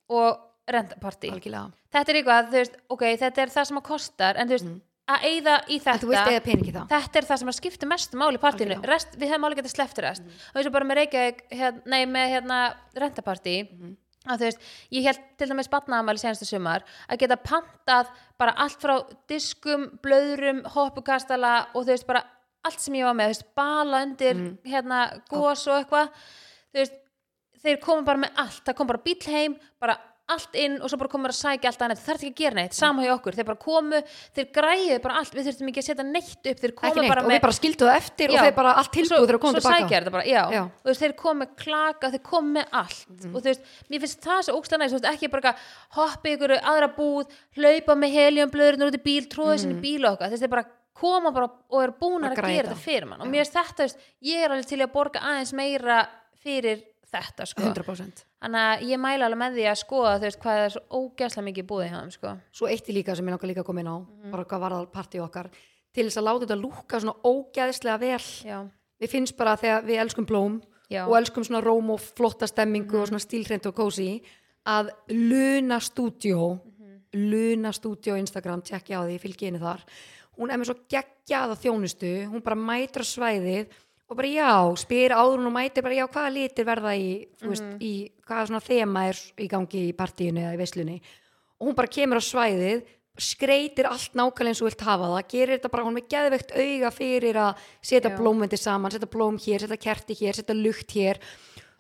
og rentapartí. Algjörlega. Þetta er eitthvað, þú veist, ok, þetta er það sem að kostar en þú veist, að eyða í þetta. þetta er það sem að skipta mestu máli í partíinu. Algjörlega. rest, við hefum alveg getað sleppt rest. Og eins og bara með Reykjavík, hérna, nei með hérna rentapartí að þú veist, ég held til dæmis batnaðamæli senstu sumar að geta pantað bara allt frá diskum, blöðrum hoppukastala og þú veist bara allt sem ég var með, þú veist, bala undir hérna, gos og eitthvað. Þú veist, þeir koma bara með allt. Það kom bara bíl heim, bara allt inn og svo bara komur að sækja allt annað, það þarf ekki að gera neitt. Sama hjá okkur, þeir bara komu, þeir græðu bara allt, við þurftum ekki að setja neitt upp. Þeir ekki komu neitt, og við bara skildu það eftir Já. og þeir bara allt Og að koma svo tilbaka já, Já. Mhm. og veist, þeir kom með klaka þeir kom með allt. Og þú veist, mér finnst það svo ógstlega næst, þú veist, ekki bara hoppa ykkur aðra búð, hlaupa með heliumblöðurinn út í bíl, tróða mm. sinni bíl og okkar, að þeir bara koma bara og eru búnar Að að gera þetta fyrir mann. Og mér finnst þetta, ég er alveg til að borga aðeins meira fyrir þetta, sko, 100% þannig að ég mæla alveg með því að skoða, þú veist, hvað er svo ógæslega mikið búið hjá þeim, sko. Svo eitt í líka sem ég langar líka að koma inn á Mhm. bara hvað var það partí okkar til þess að láta þetta lúka svona ógæðislega vel. Já, við finnst bara þegar við elskum blóm Já. og elskum svona róm og flotta stemmingu og svona stílhreint og kósi að Luna Studio Luna Studio Instagram tjekkja á því, fylgi henni þar. Hún er með svo geggjaða þjónustu hún bara mætur á svæðið og bara já, spyr áður og mætir bara já, hvaða litir verða í, þú veist, í hvaða svona þema er í gangi í partíinu eða í veislunni? Og hún bara kemur á svæðið skreitir allt nákvæmlega eins og vilt hafa það gerir þetta bara, hún er með geðveikt auga fyrir að setja blómvendi saman, setja blóm hér setja kerti hér, setja lukt hér.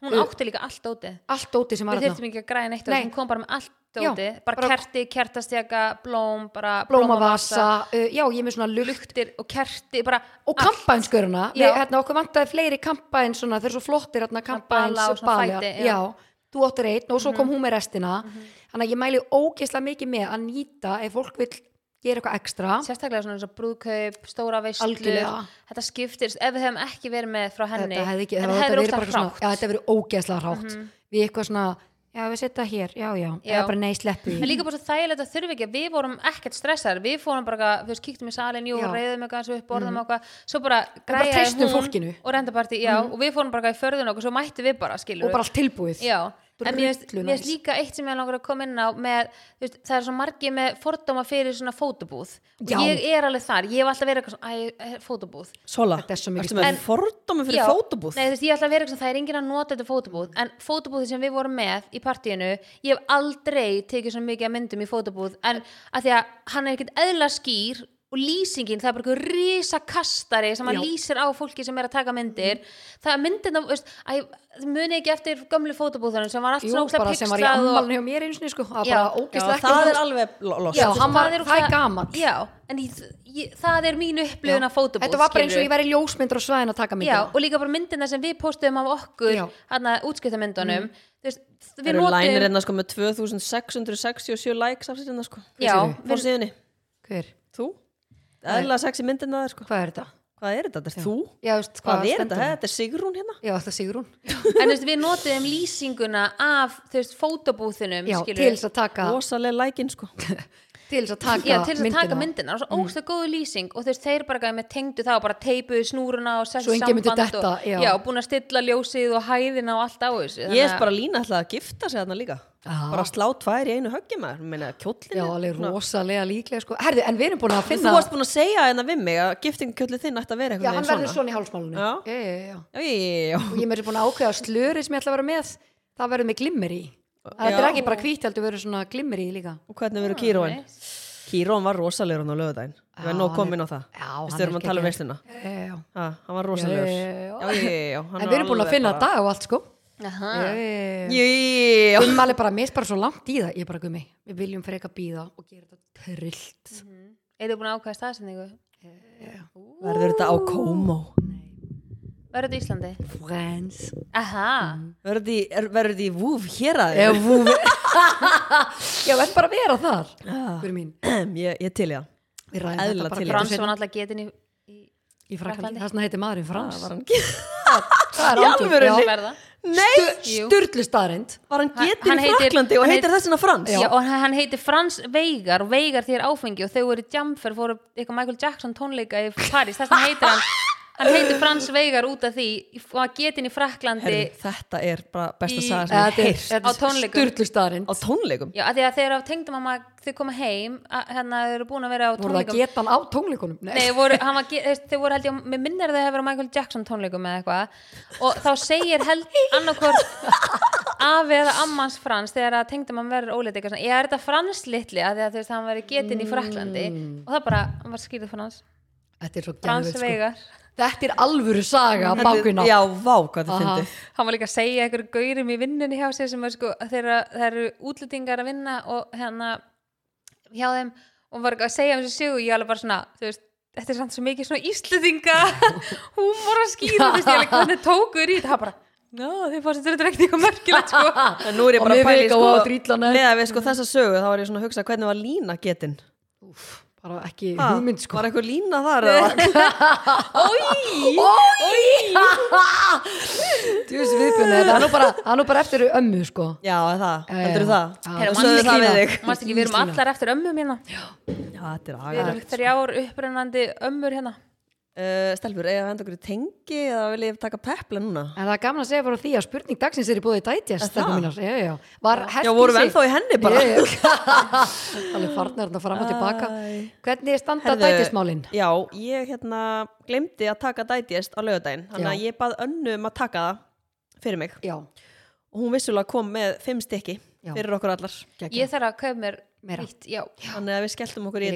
Hún átti líka allt ótið allt óti sem var við þarna. þurftum ekki að Nei. þessu, hún kom bara með allt Já, dóti, bara, bara- kerti, kertastjaka, blóm bara blómavasa, uh, já ég er með svona lukt luktir og kerti bara og kampænsköruna, Já. hérna okkur vantaði fleiri kampæn svona, þeir eru svo flottir hérna kampæns bala og já. Já, þú áttir einn og svo kom hún með restina. Þannig að ég mæli ógeðslega mikið með að nýta ef fólk vil gera eitthvað ekstra. Sérstaklega svona eins og brúðkaup, stóra veislur. Algjörlega. þetta skiptir, ef við hefum ekki verið með frá henni þetta hefði ekki, en þetta hefði hefði verið bara svona, já, þetta hefði verið ógeðslega hrátt. Við eitthvað svona, já við setja hér. Já, já, eða bara nei, sleppu en líka bara svo þægilegt að þurfi ekki við vorum ekkert stressaðar, við fórum bara við veist, kíktum í salin, jú, reyðum eitthvað eins upp, borðum eitthvað, svo bara treystum hún fólkinu. og rendapartí, já, og við fórum bara í förðun okkur, svo mættu við bara, skilur og bara allt tilbúið. Já, en mér finnst- líka eitt sem ég langar að koma inn á með, veist, það er svo margir með fordóma fyrir svona fótobúð. Og Já. ég er alveg þar, ég hef alltaf verið eitthvað æ, fótobúð. Sola, Þetta er svo mikið ertu með fordómi fyrir Já, fótobúð? Nei, þú veist, ég ætla að vera eitthvað, það er enginn að nota þetta fótobúð en fótobúði sem við vorum með í partíinu ég hef aldrei tekið svo mikið að myndum í fótobúð en að því að hann er ekkert eðla skýr og lýsingin, það er bara eitthvað risa kastari sem að Já. lýsir á fólki sem er að taka myndir það er myndin af, veist, að, muni ekki eftir gömlu fótabúðunum sem var allt Jú, svona bara sem var í pixlað og- ammalni hjá mér eins og sko, það var Já. bara Já, ógeðslega það er alveg lo- lost Já, hann var- er það er ógeðslega- gamall. já, en ég, ég, það er mín upplifun af fótabúð Þetta var bara eins og skilurðu. ég væri ljósmyndur á svæðin að taka Já, myndir og líka bara myndina sem við postum af okkur Já. hana útskiptamyndunum veist, Það við eru lænir notum hérna sko með 2667 likes af sér hérna sko já, Fór við, síðunni, Hver? þú? Eðla sexy myndina sko Hvað er þetta? Hvað er þetta? Þetta er þú? Já, veist, Hvað er stendur þetta? Þetta er Sigrún hérna Já, þetta er Sigrún [laughs] en veist, við notum lýsinguna af þú veist, skilurðu. til þess að taka Rosalega lækin sko [laughs] til þess að taka Já, til þess að taka myndina. myndina og svo ógst góðu lýsing og þú veist, þeir bara með tengdu það og bara teipuðu snúruna og myndi samband detta, og, já. já, búin að stilla ljósið og hæðina og allt á þessu Ég er að- bara lína alltaf að gifta sig þarna líka Já. Bara slá tvær í einu kjóllin Já, alveg rosalega líklega sko Herði, en við erum búin að Þú finna varst búin að segja hérna við mig að giftingkjöllin þinn ætti að vera Já, eitthvað hann verður svona í hálsmálunum Já. já, já, já. Já, já, já, já. Og ég er búin að ákveða að slörið sem ég ætla að vera með það verður með glimmer í Það Já. er ekki bara hvít heldur verður svona glimmer í líka. Og hvernig verður Kíróin? Kíróin var rosalegur hann á lögudaginn Við erum nóg komin er- á það. Við hann styrum er að tala um veisluna. Ha, Hann var rosalegur. Já, já, já. Já, já, já, já hann En við erum búin að finna bara- dag og allt sko. Gummal er bara, mér er bara svo langt í það. Ég er bara gummi, við viljum freka býða og gera þetta trillt. Eru þið búin að ákvæða staðsendingu? Verður þetta á Kómó? Verður þetta í Íslandi? Friends. Aha, Verður þetta í- Vúf hér að Já, vú- [laughs] Já, ætlum bara að vera þar Fyrir mín. Ég, ég til það. Við ræðum Eðlilega þetta bara Frans var náttúrulega getin í, í Frakklandi. Það sem heitir maðurinn Frans. Það var hann, [laughs] Það er já. verða. Nei. Sturlu staðrind var hann Hann- getin hann í heitir- Fraklandi og hann heitir heit- þessina Frans? Já, og hann hann heitir Frans Veigar. Og Veigar því er áfengi og þau voru í jamfer fóru eitthvað Michael Jackson tónleika í Paris þess vegna heitir hann hann heitir Frans Veigar út af því og hann getin í Fraklandi Herri, Þetta er bara besta Í- saga sem ég heirt Á tónleikum. Á tónleikum? Já, að því að þegar tengdum mamma þau koma heim að, hérna þau eru búin að vera á Voru það tónleikum. geta hann á tónleikunum? Nei, voru, hann var, ge- þú veist, þau voru held ég, mér minnir þau hefur á Michael Jackson tónleikum eða eitthvað. Og þá segir held annarkvort afi eða ammans frans þegar að tengdum hann verður óleitt eitthvað ég er þetta frans litli? Að því að þú veist, hann verið getin í Fraklandi og það bara, hann var skýrið frans. Þetta er svo Frans geðveikt, sko. Þetta er alvöru saga Þetta er- Bákuna Já, vá, hvað Aha. fyndið. Hann var líka að segja einhverju gaurum í vinnunni hjá sér sem er sko, þeirra, það eru útlendingar að vinna og hérna hjá þeim og var að segja um þessu sögu. Ég alveg bara svona, þú veist þetta er samt svo mikið svona íslendinga [laughs] húmor að skýra, þú veist, ég alveg hvernig tókur í þetta, það bara, ná, þeir fórst þetta er ekkert eitthvað merkilegt, sko. En nú er ég Og bara að pæli sko og að við sko þessa sögu þá var ég svona að hugsa hvernig var lína getin Bara ekki Ha, hugmynd sko. Var eitthvað lína þar eða? Þú veist viðbjörni Það er nú bara, bara eftir ömmu sko. Já, er það, heldur já. það? Við erum allar eftir ömmum hérna Já, þetta er Við erum þrjár upprennandi ömmur hérna uh, Stelfur, eða venda okkur í tengi eða vil ég taka pepla núna? En það er gaman að segja bara því að spurning dagsins er í búið dætjast stelpur mínar. Já, já, já. Var Já, vorum við ennþá í henni bara. [laughs] Alveg farnar þarna fram og tilbaka. Hvernig er standa Herðu, dætjastmálin? Já, ég hérna glemdi að taka dætjest á laugardaginn Þannig að ég bað önnu um að taka það fyrir mig Já, og hún vissulega kom með fimm stykki fyrir okkur allar. Ég þarf að kaupa mér Meira. nýtt, já Þannig að við skelltum okkur í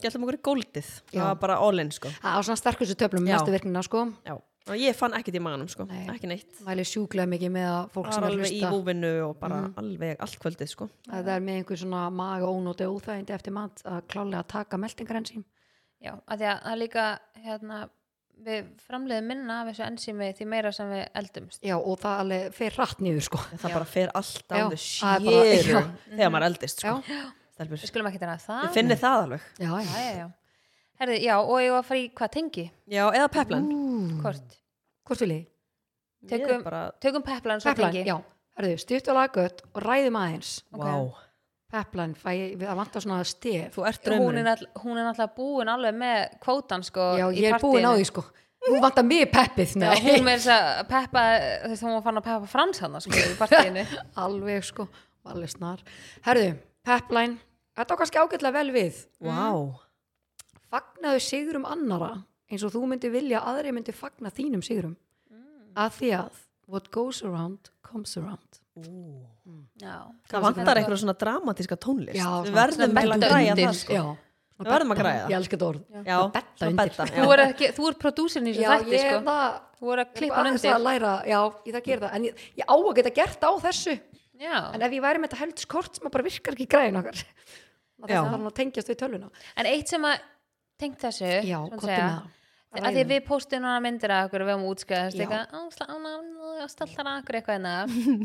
Líka. þetta skelltum okkur í góldið það var bara all in sko. Það á svona sterkustu töflum Já. mestu virknina sko. Já. og ég fann ekkert í maganum sko. Nei. ekki neitt. Væli sjúklega mikið með að fólk það sem var er að alveg í hlusta. búvinu og bara alveg allt kvöldið sko. Að það er með einhver svona maga ónóti óþægindi eftir mat að klálega taka meldingar ensím Já, að því að það er líka hérna, við framleiðum minna af þessu ensími því meira sem við eldumst. Já, og það alveg fer rætt niður sko. Það bara fer allt á Já, það er bara- séru já. þegar maður eldist sko. Já, Stelpur. Við skulum ekki það. Ég finni það alveg. Já, já. Já, já, já. Herði, já, og ég var að fara í hvað tengi? já, eða peplan. Hvort? Hvort vil ég? Tökum- bara, Tökum peplan svo Peplan, tengi. já. Hörðu, stutt og lagött og ræðum aðeins. Ok. wow. Peplan, fæ, ég- við að vanta svona stef. Þú ert hún er, all, hún er náttúrulega búin alveg með kvótan sko Já, ég er búin á því sko. Nú vantar mig peppið Já, nei. hún með þess að peppa þú veist, hún var fann að peppa frans hann sko í [laughs] partíinu. Alveg sko, alveg snar. Herðu, Pepline Þetta á kannski ágætlega vel við. Wow. Fagnaðu sigurum annara eins og þú myndi vilja að aðri myndi fagna þínum sigurum að því að what goes around comes around. Já, það vantar eitthvað svona dramatíska tónlist. Já, við verðum eiginlega að græja það sko. Já, Við verðum að græða Ég elska þetta orð. Já, Betta svona undir. betta, þú er, ekki, þú er prodúsin í þessu Já, þætti ég sko. það þú er að klippa hann að undir. læra, já, ég það gerir það. En ég, ég á að geta gert á þessu já. En ef ég væri með þetta heldskort sem bara virkar ekki græðin okkar [laughs] Það er hann að tengjast við tölvuna en eitt sem að tengt þessu Já, það? að því við postum núna myndir að okkur og við höfum stoltar að okkur eitthvað hérna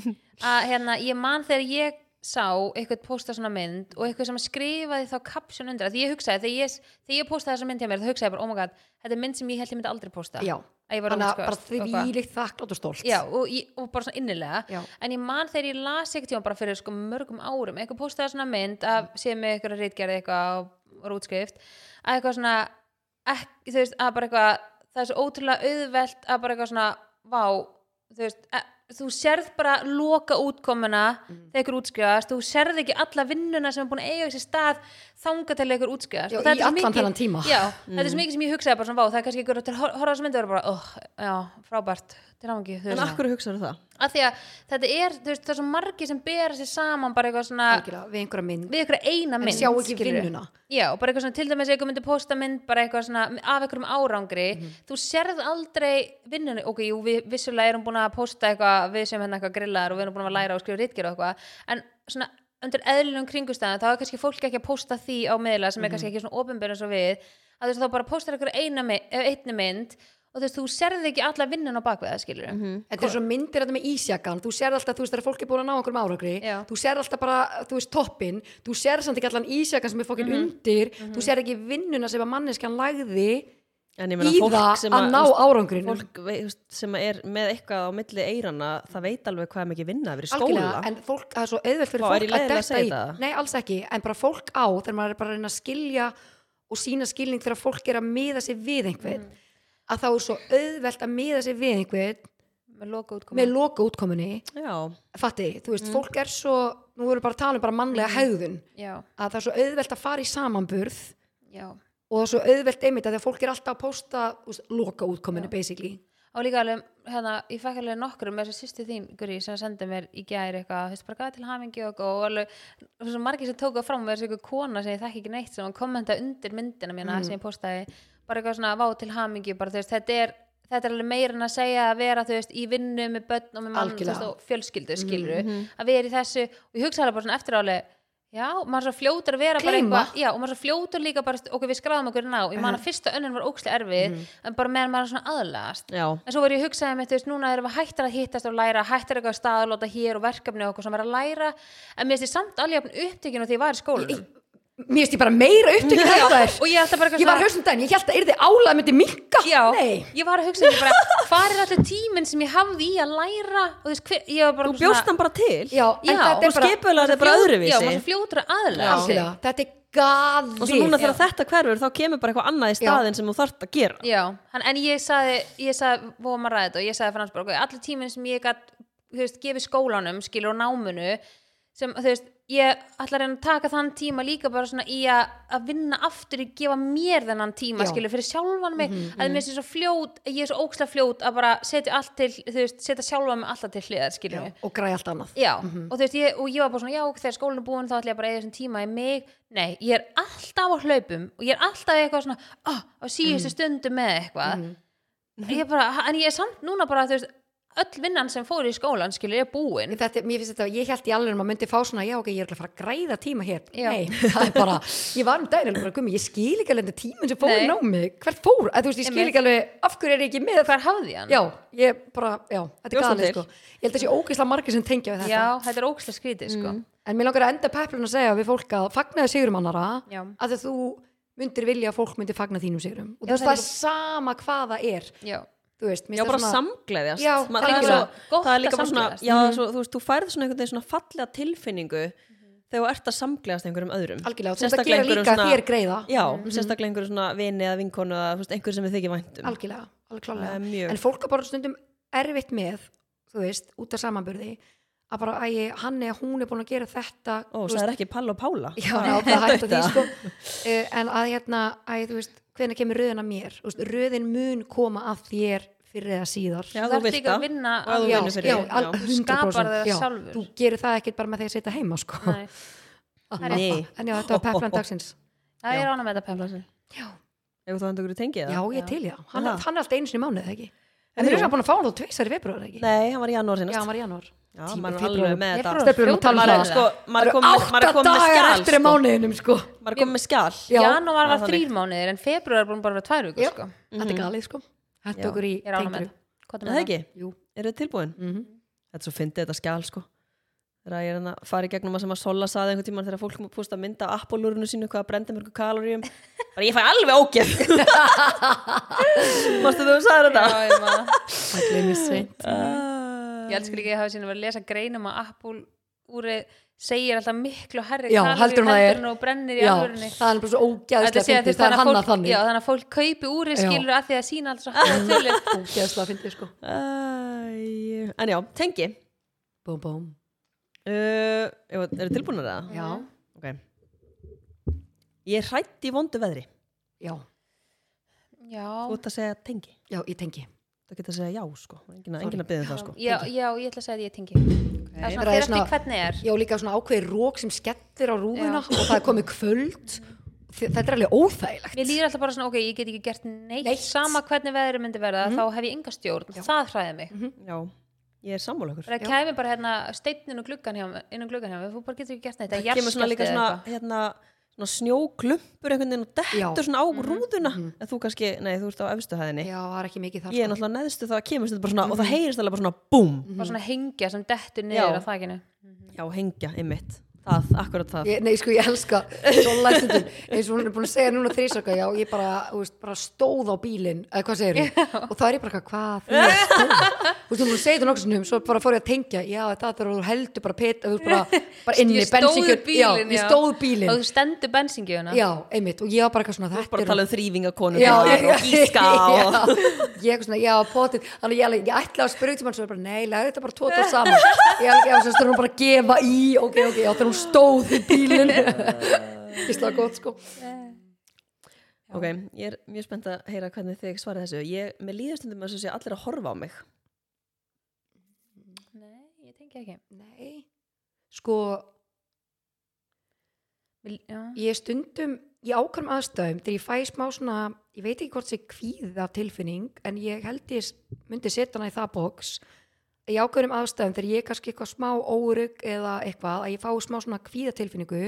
[laughs] að hérna, ég man þegar ég sá eitthvað posta svona mynd og eitthvað sem skrifaði þá caption undir. Því ég hugsaði, þegar ég, þegar ég postaði þessa mynd hjá mér þá hugsaði ég bara, oh my god, þetta er mynd sem ég held ég myndi aldrei posta. Já, ég þannig að bara því vílikt þakklátt og stolt. Já, og, ég, og bara svona innilega. Já. en ég man þegar ég las tíma bara fyrir sko mörgum árum, eitthvað postaði svona mynd af með eitthvað rítgerði eitthvað og rútskrift, að eitthvað svona þú veist, að eitthvað það er svo ótrúlega auðvelt að bara eitthvað svona vá, þú veist að, þú sérð bara loka útkomuna þegar ykkur útskrifast, þú sérð ekki alla vinnuna sem er búin að eiga þessi stað þanga til ykkur þetta í er allan þennan tíma. Já, þetta er svo mikið sem ég hugsaði bara svona, það er kannski ykkur til að hor- horfa á þessu myndi og vera bara, oh, já, frábært þú En akkur hugsaðu það? að því að þetta er, þú veist, það er svo margir sem bera sér saman bara eitthvað svona Algjörlega, við einhverja mynd við eitthvað eina mynd En sjá ekki skilurðu. vinnuna. já, bara eitthvað svona til dæmis eitthvað myndi posta mynd bara eitthvað svona af einhverjum árangri Mhm. þú sérð aldrei vinnunni ok, jú, við vissulega erum búin að posta eitthvað við sem hérna eitthvað grillar og við erum búin að læra og skrifa ritgerð og eitthvað, en svona undir eðlunum kringustæðan, þá er kannski fólk ekki að posta því á miðla sem er Mhm. kannski ekki svona ofinbjörn eins og við, að þú veist þá bara postar eitthvað eina mynd, einni mynd og þú veist, þú sérð ekki alla vinnun á bakvið það skilur Mhm. Þetta er svo myndir þetta með ísjakan þú sér alltaf, þú veist, fólk er búin að ná árangri Já. þú sér alltaf bara, þú veist, toppin þú sér samt ekki allan ísjakan sem er fokkin Mhm. undir þú sér ekki vinnuna sem að manneskjan lagði En ég meina í fólk það sem að ná árangrinu Fólk sem er með eitthvað á milli eirana það veit alveg hvað er mikið vinna að vera í skóla en fólk, það er svo auðvelt fyrir er fólk að detta í það? Nei, alls ekki, en bara fólk á þegar maður er bara að reyna að skilja og sína skilning þegar fólk er að miða sig við einhvern Mm. Að þá er svo auðvelt að miða sig við einhvern með loka útkomu. með loka útkomunni. Já, fatti, þú Mm. veist, fólk er svo nú erum við bara að tala um bara mannlega hegðun já, að það er svo auðvelt að fara í samanburð já. og það er svo auðvelt einmitt að því að fólk er alltaf að posta þú veist, loka útkomunni basically. Og líka alveg, hérna, ég fekk alveg nokkur með þess að sýsti þín, Guri, sem sendi mér í gæri eitthvað, þú veist, bara gæði til hamingi og, og alveg, svo margir sem tóku það fram með þessu kona sem ég þekki ekki neitt sem kommenta undir myndina mína sem ég postaði bara eitthvað svona vá til hamingi bara, veist, þetta er þetta er alveg meira en að segja að vera veist, í vinnu með börn og með mann veist, og fjölskyldu skiluru að vera í þessu og ég hugsa alveg bara svona eftir álega já, maður svo fljótur að vera eitthvað já, og maður svo fljótur líka bara, ok, við skráðum okkur ná ég man að fyrsta önnun var ókslega erfið en bara meðan maður er svona aðlagast. Já, en svo var ég að hugsaði með, veist, núna erum við hættar að hittast og læra, hættar eitthvað staðlóta hér og verkefni og okkur sem er að læra. En mér finnst ég samt alveg upptekinu því ég var í skólanum mér finnst ég bara meira upptökk er ég bara ég var haustum daginn, ég held að yrði álað myndi minka Já, nei, ég var að hugsa þetta bara, hvað er alltaf tíminn sem ég hafði í að læra og þú veist, hver, ég var bara þú bjóst hann bara til. Já, Já, þetta og er bara skipulega þetta er bara Já, öðruvísi. Maður er þetta er gaði og svo núna þegar þetta hverfur þá kemur bara eitthvað annað í staðin sem þú þarft að gera. Já, hann, en ég saði, ég saði, vorum að ræða þetta og ég saði fyrir hans bara, allir tíminn sem ég veist, gefið skólanum, skilur og námunu, sem, þú veist, ég ætla að reyna að taka þann tíma líka bara svona í að, að vinna aftur í gefa mér þennan tíma, Já. skilur, fyrir sjálfan mig, að mér sé svo fljót, ég er svo ókslega fljót að bara setja allt til, þú veist, setja sjálfa mig alltaf til hliðar, skilur og græði allt annað. Já, og þú veist, ég, og ég var bara svona, já, þegar skólinn er búin þá ætla ég bara að eða þessum tíma í mig. Nei, ég er alltaf á hlaupum og ég er alltaf eitthvað svona, ah, á síðustu stundu með eitthvað. Ég er bara, en ég er samt núna bara, þú veist, öll vinnan sem fór í skólan, skilur, er búin. Þetta, mér finnst þetta, ég held í alveg að maður myndi fá svona, já ok, ég er að fara að græða tíma hér. Já. nei, það er bara, ég var um daginn bara, ég skil ekki alveg tíminn sem fór í námi, hvert fór, að þú veist, ég skil ekki alveg af hverju er ég ekki með Hvar hafði ég hann? já, ég bara, já, þetta er til? sko. ég held að þessi ógeðslega margir sem tengja við þetta. Já, þetta er ókslega skrítið, sko. En mér langar að enda peplun að segja við fólk að fagnaði þú myndir vilja að fólk myndir fagna þínum sigurum og Já, það það er er sama hvað það er. Já, veist, Já, bara svona- samgleðjast. Já, Ma- það, er algjörlega. svo, Gott það er líka bara svona, já, svo, þú veist, þú færð svona einhvern veginn svona fallega tilfinningu þegar þú ert að samgleðast einhverjum öðrum. Algjörlega, þú veist að Sérstaklega gera einhverjum líka svona- þér greiða. Já, sérstaklega einhverjum svona vini eða vinkonu eða þú veist, einhver sem við þykir væntum algjörlega, alveg klálega. Það mjög- en fólk er bara stundum erfitt með þú veist, út af samanburði að bara, æ, hann eða hún er búin að gera þetta Ó, þú það er ekki Pall og Pála Já, já, það hægt að því sko [laughs] En að hérna, að þú veist hvenær kemur röðin að mér, þú veist, röðin mun koma að þér fyrir eða síðar Já, Þú þú ert líka að það vinna og þú já, já, al- já. 100% Skapar það já, sjálfur. Þú gerir það ekkert bara með því að sitja heima sko Nei. Nei. En já, þetta var peplan [laughs] dagsins það Já. er ánum með þetta hann ykkur í tengið Já, ég til, já. Hann, Það. hann er alltaf einu sinni í mánuð, ekki? En jú. erum búin að fá hann þá tveisar í februar, ekki? Nei, hann var í janúar Já, sinast hann var í janúar. Já, maður er alveg með þetta Stefnum að tala um er það. sko, maður er komið eru maður er átta með dagar eftir sko. mánuðinum, sko. Maður er komið með skjal Já. janúar var er þrýr mánuðir en februar er búin bara að vera tvær vikur Já. sko. Þetta er galið, sko. Þetta Já. okkur í er með tengru. þetta Hvað er Er með það ekki? Jú. Eru þið tilbúin? Mhm. Þetta er svo fyndið þetta skjal sko Þegar ég er hérna að fara í gegnum að sem að Sola saði einhvern tímann þegar fólk kom að mynda af Apple-úrinu sínu hvað að brenda mörgu kaloríum bara ég fæ alveg ógeð [laughs] Mástu þú sagði þetta? Já, ég maður Það gleymir seint. Uh, Ég elskar líka að hafa síðan verið að lesa greinum að Apple úrið segir alltaf miklu herri Já, heldur er. en þú brennir í Já, alvörinni það er bara svo Þetta ógæðslega að þú- Það er að fólk- þannig. Já, þannig að fólk kaupi úrið Já. skilur að því að sína alltaf svo tölur Ógæðslega fyndið, sko. Æ, En já, tengi Búm, búm. Uh, Eru þið tilbúinir það? Já, Ok. Ég er hrætt í vondu veðri. Já, Já, Þú ert að segja tengi. Já, ég tengi. Það getur að segja já sko. Engin að, engin að byggja það sko. Já, já, ég ætla að segja að ég tengi. Það er Það svona er fyrir svona- eftir hvernig er. Já, líka svona ákveðið rók sem skellir á rúðuna og það er komið kvöld. Þetta er alveg óþægilegt. Mér líður alltaf bara svona, ok, ég get ekki gert neitt, Neitt. sama hvernig veðri myndi verða, Mhm. þá hef ég enga stjórn, það hræði mig. Já, ég er sammála okkur. Það kæmi bara hérna steinn inn á gluggan hjá mig, inn á gluggan hjá mig, þú bara getur ekki gert neitt, Það kemur svona líka svona, hérna, svona snjóklumpur einhvern veginn og dettur Já. svona á rúðuna. en þú kannski, nei þú ert á efstu hæðinni. Já, það er ekki mikið þar. ég er sko. náttúrulega neðstu það kemur þetta bara svona og það heyrist alveg bara svona búm. Bara svona hengja sem dettur Já. niður á þakinu. já, hengja, einmitt það, akkurat það. Ég, nei, sko, ég elska eins og hún er búin að segja núna þrísaka, já, ég bara, þú veist, bara stóð á bílinn, eða hvað segir hún? Og það er ég bara, hvað, þú er stóð? Þú veist, hún segir þetta nokkuð sinnum, svo bara fór ég að tengja, já, það er að þú heldur bara pet, þú veist, bara, bara inni, Ég stóð bensínkjöld- bílinn, já, ég já. stóð Og bílinn, þú stendur bensingjöfuna. já, einmitt, og ég var bara eitthvað svona, þetta bara er að tala um þrývingakonu já, og gíska [laughs] og ég eitthvað svona, já, potið. Þannig ég, ég ætla að spyrja er stóð í bílinn. [laughs] Ég slá gott, sko. Ok, ég er mjög spennt að heyra hvernig þig svarið þessu. Ég, með líðastundum að þessu sé allir að horfa á mig. Nei, ég tengi ekki. nei, sko ég er stundum í ákvæmum aðstæðum þegar ég fæ smá svona ég veit ekki hvort það kvíð af tilfinning en ég held ég myndi setja hana í það box í ákveðnum aðstæðum þegar ég er kannski eitthvað smá órygg eða eitthvað að ég fá smá svona kvíðatilfinningu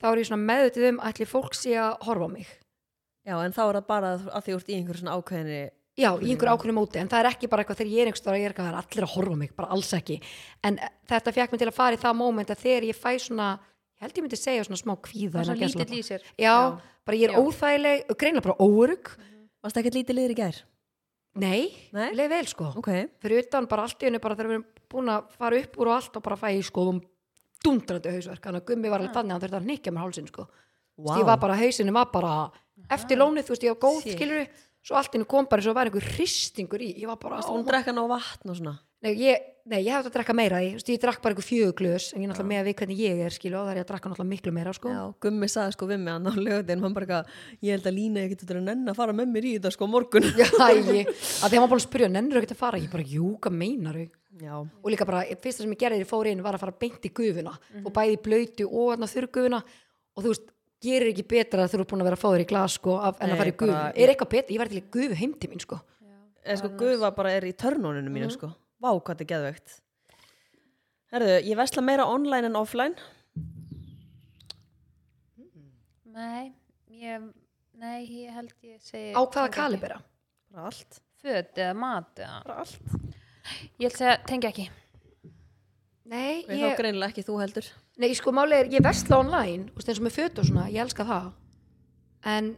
þá er ég svona meðutið um að ætli fólk sé að horfa á mig. Já, en þá er það bara að því úr í einhver svona ákveðinni já, í einhver ákveðnum móti en það er ekki bara eitthvað þegar ég er einhverstað og ég er eitthvað það er allir að horfa á mig, bara alls ekki. En þetta fekk mig til að fara í það móment að þegar ég fæ svona, ég held ég myndi segja svona smá kvíða Það já, Já. bara ég er óþægileg greinlega bara órygg varst ekkert lítið liður í gær? Nei, Nei? leið vel sko. Ok, fyrir utan bara allt í hennu bara þegar við erum búin að fara upp úr og allt og bara fæ ég sko um dundrandi hausverk. Þannig að gummi var alveg þannig að hann þurfti að nikja mér hálsinn sko. Wow. ég var bara, hausinu var bara eftir lónið, þú veist, ég var góð, Shit. skilur svo allt í hennu kom bara eins og var einhver hristingur í. Ég var bara, varst hún drekka ná vatn og svona? Nei, ég, nei, ég hefði að drekka meira í, þú veist, ég drakk bara einhver fjögur glös en ég náttúrulega með að við hvernig ég er, skilu og það er ég að drakka náttúrulega miklu meira, sko. Já, Gummi sagði sko við mig hann á lögadinn hann bara eitthvað, ég held að Lína ég getur að nenn að fara með mér í þetta sko morgun. Já, ég, að því hann var búin að spyrja, nennir ekki að fara? Ég bara, jú, hvað meinar Já, og líka bara, fyrsta sem ég gerði þegar ég fór inn var að fara beint í gufuna og bæði blöytu og þurrgufuna og þú veist, gerir ekki betra þegar þú er búin að vera að fá þér í glas sko, af, en Nei, að fara í gufu, bara- er eitthvað betra? Ég var til í gufu heim til mín sko. Eða sko Gufa bara er í törnuninu mínu sko Vá, hvað þetta er geðveikt. Herðu, ég vesla meira online en offline. Nei, ég, nei, ég held ég segi... á hvaða kalibera? Bara allt, Föt eða mat eða... bara allt. Ég held segja, tengi ekki. Nei, ég, þá greinilega ekki þú heldur. Nei, sko máli er, ég vesla online og eins og með föt og svona, ég elska það. En,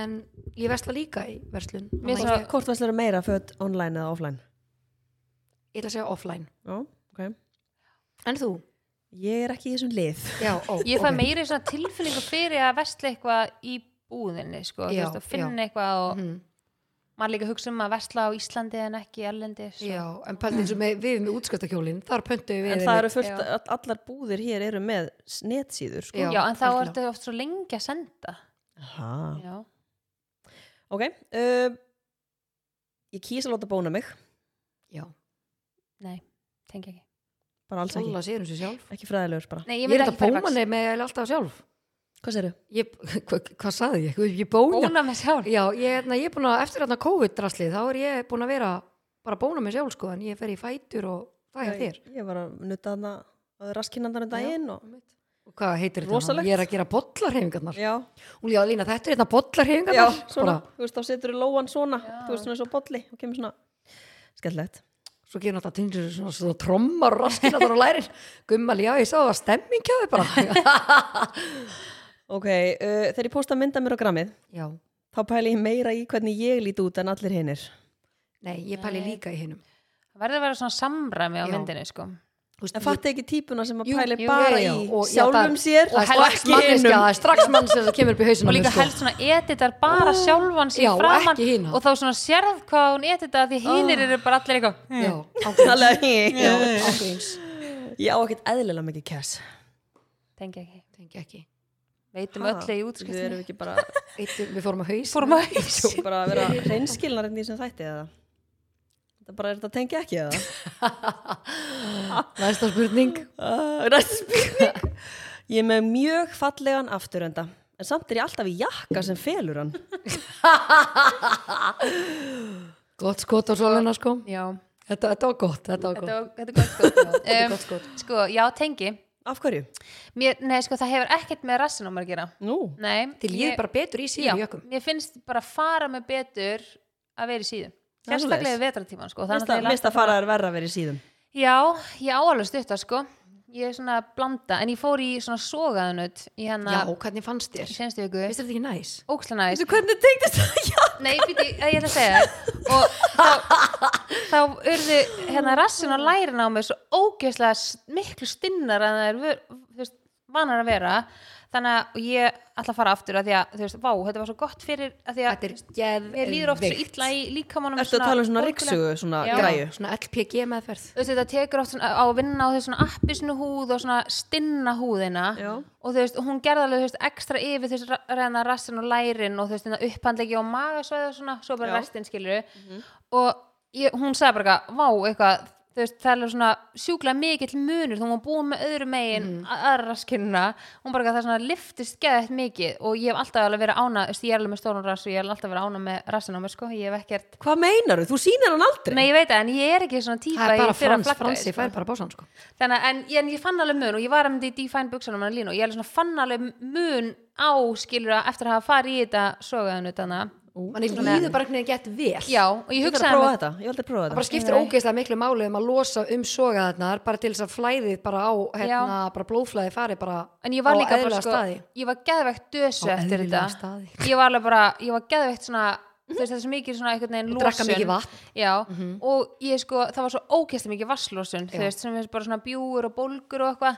en ég vesla líka í verslun. Mér Þannig svo- að ég, Hvort veslar meira föt online eða offline? Ég ætla að segja offline Já, ok en þú? Ég er ekki í þessum lið Já, [laughs] ó, Ég fæ ok. meiri svona tilfinningu fyrir að vestla eitthvað í búðinni, sko. Já, veist, að finna já. eitthvað og Mhm. maður líka hugsa um að vestla á Íslandi en ekki erlendis. og- Já, en og með, við með útskastakjólin þar pöntuðu við En það eru fullt, allar búðir hér eru með netsíður sko Já. Já, en þá er þetta oft svo lengi að senda. Aha. Já. Ok, uh, ég kýs að láta bóna mig Já, Nei, tengi ekki. bara alls ekki, Sola sér sig sjálf ekki fræðilegur bara Nei, Ég, ég er myndi þetta ekki fara í bómanni með alltaf sjálf Hvað segirðu? ég, [laughs] hva, hvað saði ég? Ég bóna, Bóna með sjálf Já, ég, hérna, ég er búin að, eftir hérna COVID-draslið, þá er ég búin að vera bara að bóna mig sjálf, sko, en ég fer í fætur og það er þér. Ég var að nutta hana að raskinnandan um daginn og... Og hvað heitir þetta? Rosalegt. Ég er að gera bollarhefingarnar. Já, Hún líka Lína, þetta er hérna já, bollarhefingarnar. svona, þú veist, þá setur þú lóan svona, þú veist, svona eins og bolli og kemur svona, skemmtilegt. Svo gerir náttúrulega tindur svona, svona trommar og raskinnarnar og lærin. Gummal, já, ég sá það var stemming hjá þau bara. [laughs] Ok, uh, þegar ég posta mynda mér á grammið, já, þá pæli ég meira í hvernig ég lít út en allir hinnir. nei, ég pæli líka í hinnum. Það verður að vera svona samræmi á Já. myndinni sko. En fatti ekki típuna sem að Jú, pæli jú, bara já, já. í Og- já, sjálfum sér Það og strax ekki hinnum. það er strax manneskja sem kemur upp í hausinu. og líka helst svona editar bara sjálfan sig Já, og og þá svona sérð hvað hún edita því hinir eru bara allir eitthvað Já, ágríns. Alveg ég. Já, á ekkert eðlilega mikið cash. tengi ekki, Tengi ekki. veitum Ha, öll í Við erum útskriftinu ekki bara, Eittu, við fórum að haus. fórum að svo bara að vera reynskilnar enn í sem þætti eða? Þetta bara er þetta tengi ekki eða? [laughs] Næsta spurning. Uh, [laughs] Næsta spurning. Ég er með mjög fallegan afturenda, en samt er ég alltaf í jakka sem felur hann. [laughs] Gott skot á sólina, sko. já, Þetta, þetta var gott, þetta var gott. var- þetta er gott. Þetta er um, gott skot. sko, já, tengi Af hverju? Mér, nei, sko, það hefur ekkert með rassin á mér að gera Nú, nei, Þið líður bara betur í já, síður jökum. mér finnst bara fara með betur að vera í síðu er sérstaklega í vetratíman sko. Það er mist að, náttúrulega mist að fara að verra í síðum. Já, ég á alveg stutta sko Ég er svona blanda En ég fór í svona sogaðunut Í Já, hennar hvernig fannst í þér? senstu viku Vist þetta ekki næs? Ókslega næst Hvernig tengdist það? [laughs] Já. Nei, býti, ég ætla að segja þér Og þá, þá urðu hérna rassin og lærin á mig Svo ógeðslega miklu stinnar En það er vanar að vera Þannig að ég ætla að fara aftur að Því að, þú veist, vá, þetta var svo gott fyrir að Því að Þetta mér líður oft svo illa í líkamannum að tala um svona riksugu, svona Já. græju? Svona LPG meðferð. þú veist, þetta tekur oft svona, á að vinna á þessu svona appisnu húð og svona stinna húðina Já. og þú veist, hún gerði alveg þú veist, ekstra yfir veist, reyna rassin og lærin og þú veist, hérna upphandlegi á magasvæði og svona, svo bara Já. restin skilur og ég, hún sagði bara eitthvað, vá, eitthvað veist, það er alveg svona sjúklega mikill munur þú var búin með öðru megin mm. aðra raskinuna, hún bara það svona liftist geðið mikið og ég hef alltaf alveg verið ána, þú veist, ég er alveg með stórun rass og ég hef alltaf verið ána með rassin á mér, sko, ég hef ekkert Hvað meinar þú? Þú sýnir hann aldrei? Nei, ég veit það, en ég er ekki svona típa Það er bara í fyrir að frans, flagga fransi, því, sko. fær bara básan, sko. Þannig en, en ég fann alveg mun og ég var að myndi í Define buksanum hann línu og ég fann alveg mun á skilur að eftir að hafa farið í þetta sogaðinu þannig Manni líður bara hvernig það gett vel. Já, og ég að hugsaði prófa með þetta, ég vil aldrei prófa Það bara skiptir ógeðslega miklu máli um að losa um sogaðarnar bara til þess að flæðið bara á hérna, bara blóðflæði fari bara En ég var líka bara sko, staði. ég var geðveikt dösu eftir þetta staði. Ég var alveg bara, ég var geðveikt svona þú veist þetta er svo mikið svona einhvern veginn Og losun drekka mikið vatn. Mhm. Já, og ég sko, það var svo ógeðslega mikið vasslósun þú veist, sem er bara svona bjúur og bólgur og eitthvað.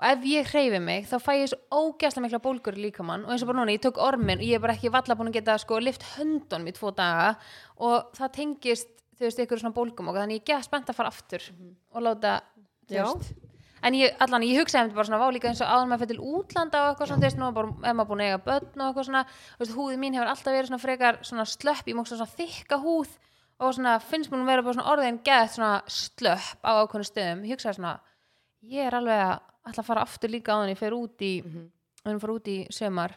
Og ef ég hreyfi mig þá fæ ég svo ógæslega mikla bólgur í líkamann. Og eins og bara núna, ég tók ormin og ég er bara ekki valla búin að geta sko lift höndunum í tvo daga. Og það tengist þú veist, ykkur svona bólgum og þannig ég get spennt að fara aftur og láta þú veist en ég, allan, ég hugsaði þetta bara svona vá líka eins og áður maður fyrir til útlanda og eitthvað svona, veist, nú er maður búin að eiga börn og eitthvað svona, þú veist, húðin mín hefur alltaf verið svona frekar svona slöpp, ég mók svona þykka húð og svona finnst mér nú vera bara svona orðin geðt svona slöpp á ákveðnu stöðum, ég hugsaði svona ég er alveg að að fara aftur líka á þannig, ég fer út í Mhm. við erum fara út í sömar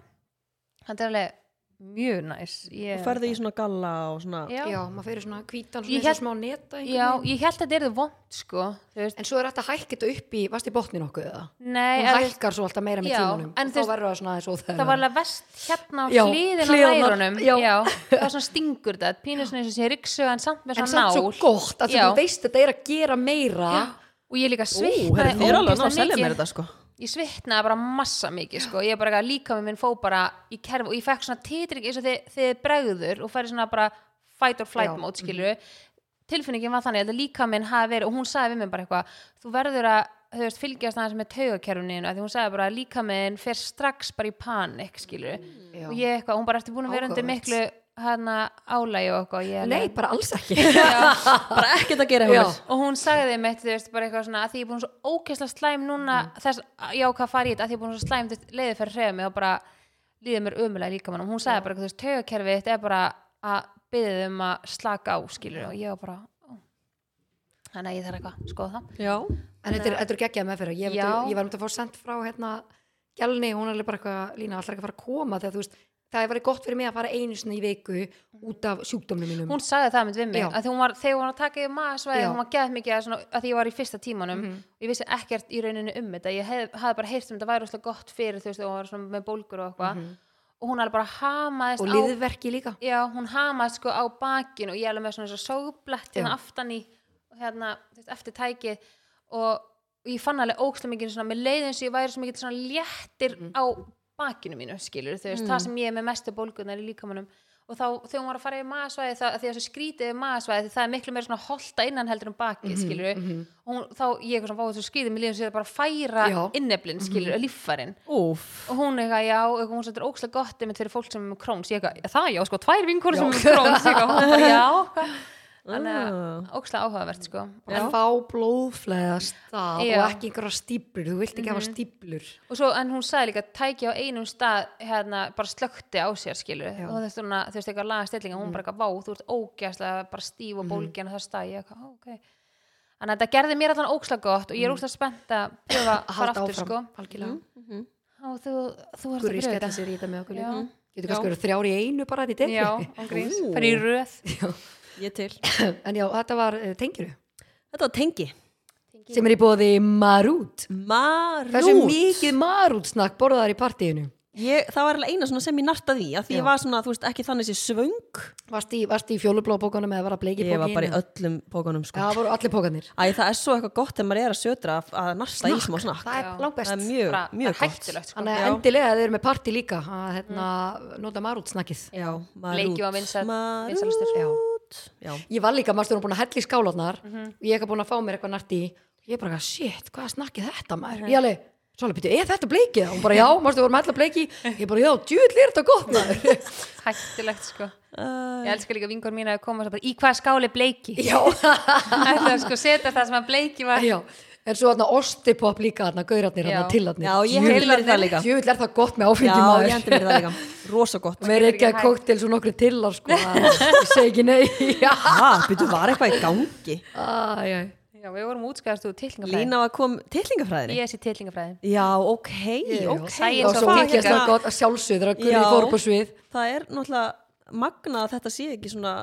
er alveg mjög næs. Ég, þú ferði í svona galla og svona já, Já, maður fyrir svona hvítan Ég svona og hélt- smá neta já, veginn. ég held að þetta er vond sko, En svo er þetta þetta upp í, varst í botnin okkur eða? nei Hún hækkar svo alltaf meira með Já, tímanum. en og þú þá verður það svona aðeins óþægilega. það var alveg vest hérna á hliðin á já. það er svona stingur þetta pínur svona eins og sé riksu en samt með En svona samt svo nál. gott að þú veist þetta er að gera meira. Og ég líka herri, þið er alveg ná að selja mér þetta sko ég svitnaði bara massa mikið sko. ég bara líka með minn fó bara í kerf og ég fekk svona titring eins og þið, þið bregður og færi svona bara fight or flight Já. mode skilur tilfinningin var þannig að líka minn hafi verið og hún sagði við mig bara eitthvað þú verður að þú veist, fylgjast aðeins með taugakerfinu því hún sagði bara líka minn fer strax bara í panik skilur Já. og ég eitthvað, hún bara ertu búin að vera undir miklu hana álægi og ég Nei, bara alls ekki. [laughs] Bara ekkert að gera Já. hefur og hún sagði mitt, þú veist, bara eitthvað svona að því ég er búin svo ógeðslega slæm núna þess, já, hvað fari í þetta, að því ég er búin svo slæm leiði fyrir hreyfa mig og bara líði mér umulega líka mann og hún sagði bara, þú veist, taugakerfið þitt er bara að byggðið um að slaka á skilur og ég var bara þannig að ég þarf eitthvað, að skoða það. Já, En þetta er, þetta er geggjað meðferð. Ég, Já. ég var um að fá sendt frá hérna, gælni, hún er bara eitthvað lína, alltaf ekki að fara að koma? Þegar þú veist, það er verið gott fyrir mig að fara einu sinni í viku út af sjúkdómnum mínum hún sagði það með við mig Já. að hún var, þegar hún var að taka yfir maðsvæði Já. hún var geðt mikið að, svona, að því ég var í fyrsta tímanum Mhm. og ég vissi ekkert í rauninni um þetta ég hef, hafði bara heyrt um þetta væri óslega gott fyrir þú veist og hún var svona með bólgur og eitthvað og hún alveg bara hamaðist Mhm. og á liðverki líka já, hún hamaðist sko á bakinu og ég alveg með svona svo sógblætt hérna Já. aftan í hérna, þú veist, eftir tækið og ég fann alveg ókslega mikið svona með leiðin sem ég væri svo mikið svona léttir Mhm. á bakinu mínu skilur, þú veist, það sem ég er með mestu bólgunar í líkamannum og þá þegar hún var að fara yfir maðsvæði það, því að þessu skrítið yfir maðsvæði það er miklu meira svona holta innan heldur um bakið Mhm, skilur og hún, þá ég eitthvað svona fáið þessu skrítið mér líður sér bara að færa. Mhm. inneflin skilur, mm líffærin. Úf, og hún eitthvað, já, eitthvað, hún setur ókslega gott einmitt fyrir fólk sem er með króns, ég eitthvað, það já, sko, tvær vinkur sem er með króns, eitthvað, hún bara, já, hvað þannig að ókslega áhugavert, sko. Að fá blóðflæðast það Já. og ekki einhverja stíplur, þú vilt ekki hafa stíplur og svo, en hún sagði líka, tæki á einum stað hérna, bara slökti á sér, skilur Já. og þess vegna, þú veist, eitthvað laga stillinga hún bara eitthvað, vá, þú ert ógæslega bara stíf og bólgin og það stað, ég eitthvað, ó, ok. Þannig að þetta gerði mér allan ókslega gott og ég er ókslega spennt að pröfa að halda aftur, áfram, sko. algjörlega. Og þú, þú ert Guri að pröfa þetta sér í þetta með okkur Já. líka. getur kannski verið þrjár í einu bara þetta í já, degi án gríns, Ú. fyrir í röð [laughs] ég til. [coughs] En já, þetta var uh, tengiru. Þetta var tengi. Sem er í bóði Marút. Marút. Hversu mikið Marút snakk borðaðar í partíinu? Ég, Það var alveg eina svona sem ég nartaði í að Því Já. ég var svona, þú veist, ekki þannig sér svöng. Varst í, varst í fjólublá bókunum eða var að bleiki Ég var bara í öllum pókunum já, sko. það voru allir bókanir Æ, það er svo eitthvað gott þegar maður er að södra að- að narta í smá snakk. Það er langt Það best er mjög, bara, mjög það er gott. hættulegt, sko. Þannig að Já. endilega þeir eru með partí líka að hérna, nota Marút snakkið Já, Bleiki var vinsæll- Marút. vinsælastur. Já. Já, ég var líka, maður stjórnum búin að hella í skálanar Mhm. og ég er ekki búin að fá mér eitthvað nært í. Ég er bara, eitthvað, shit, hvað snakkið þetta maður? Ég alveg, svo alveg, byrju, er þetta bleikið? og hún bara, já, maður stjórnum að hella bleiki. Ég bara, já, djúvill er þetta gott maður? [laughs] Hættulegt, sko. Uh, ég elska líka vinkor mín að koma og bara, í hvað skáli bleiki? Já, [laughs] er sko setja það sem að bleiki var. Já en svo þarna ostipop líka, þarna gaurarnir, Já. þarna tillarnir. Já, ég hendi mér það líka. djúvill er það gott með áfengi Já, maður. ég hendi mér það líka. Rosa gott. Með reykja ekki hægt. koktel svo nokkru tillar sko, að- ég segi ekki nei. [laughs] Já, byrju, var eitthvað í gangi? Æ, æ. já, við vorum útskæðast úr tillingafræði Lína var kom tillingafræðinni ég sé tillingafræði Já, ok, Já, ok. Science og það gott að Já. fór upp á svið. Það er náttúrulega magnað að þetta sé ekki svona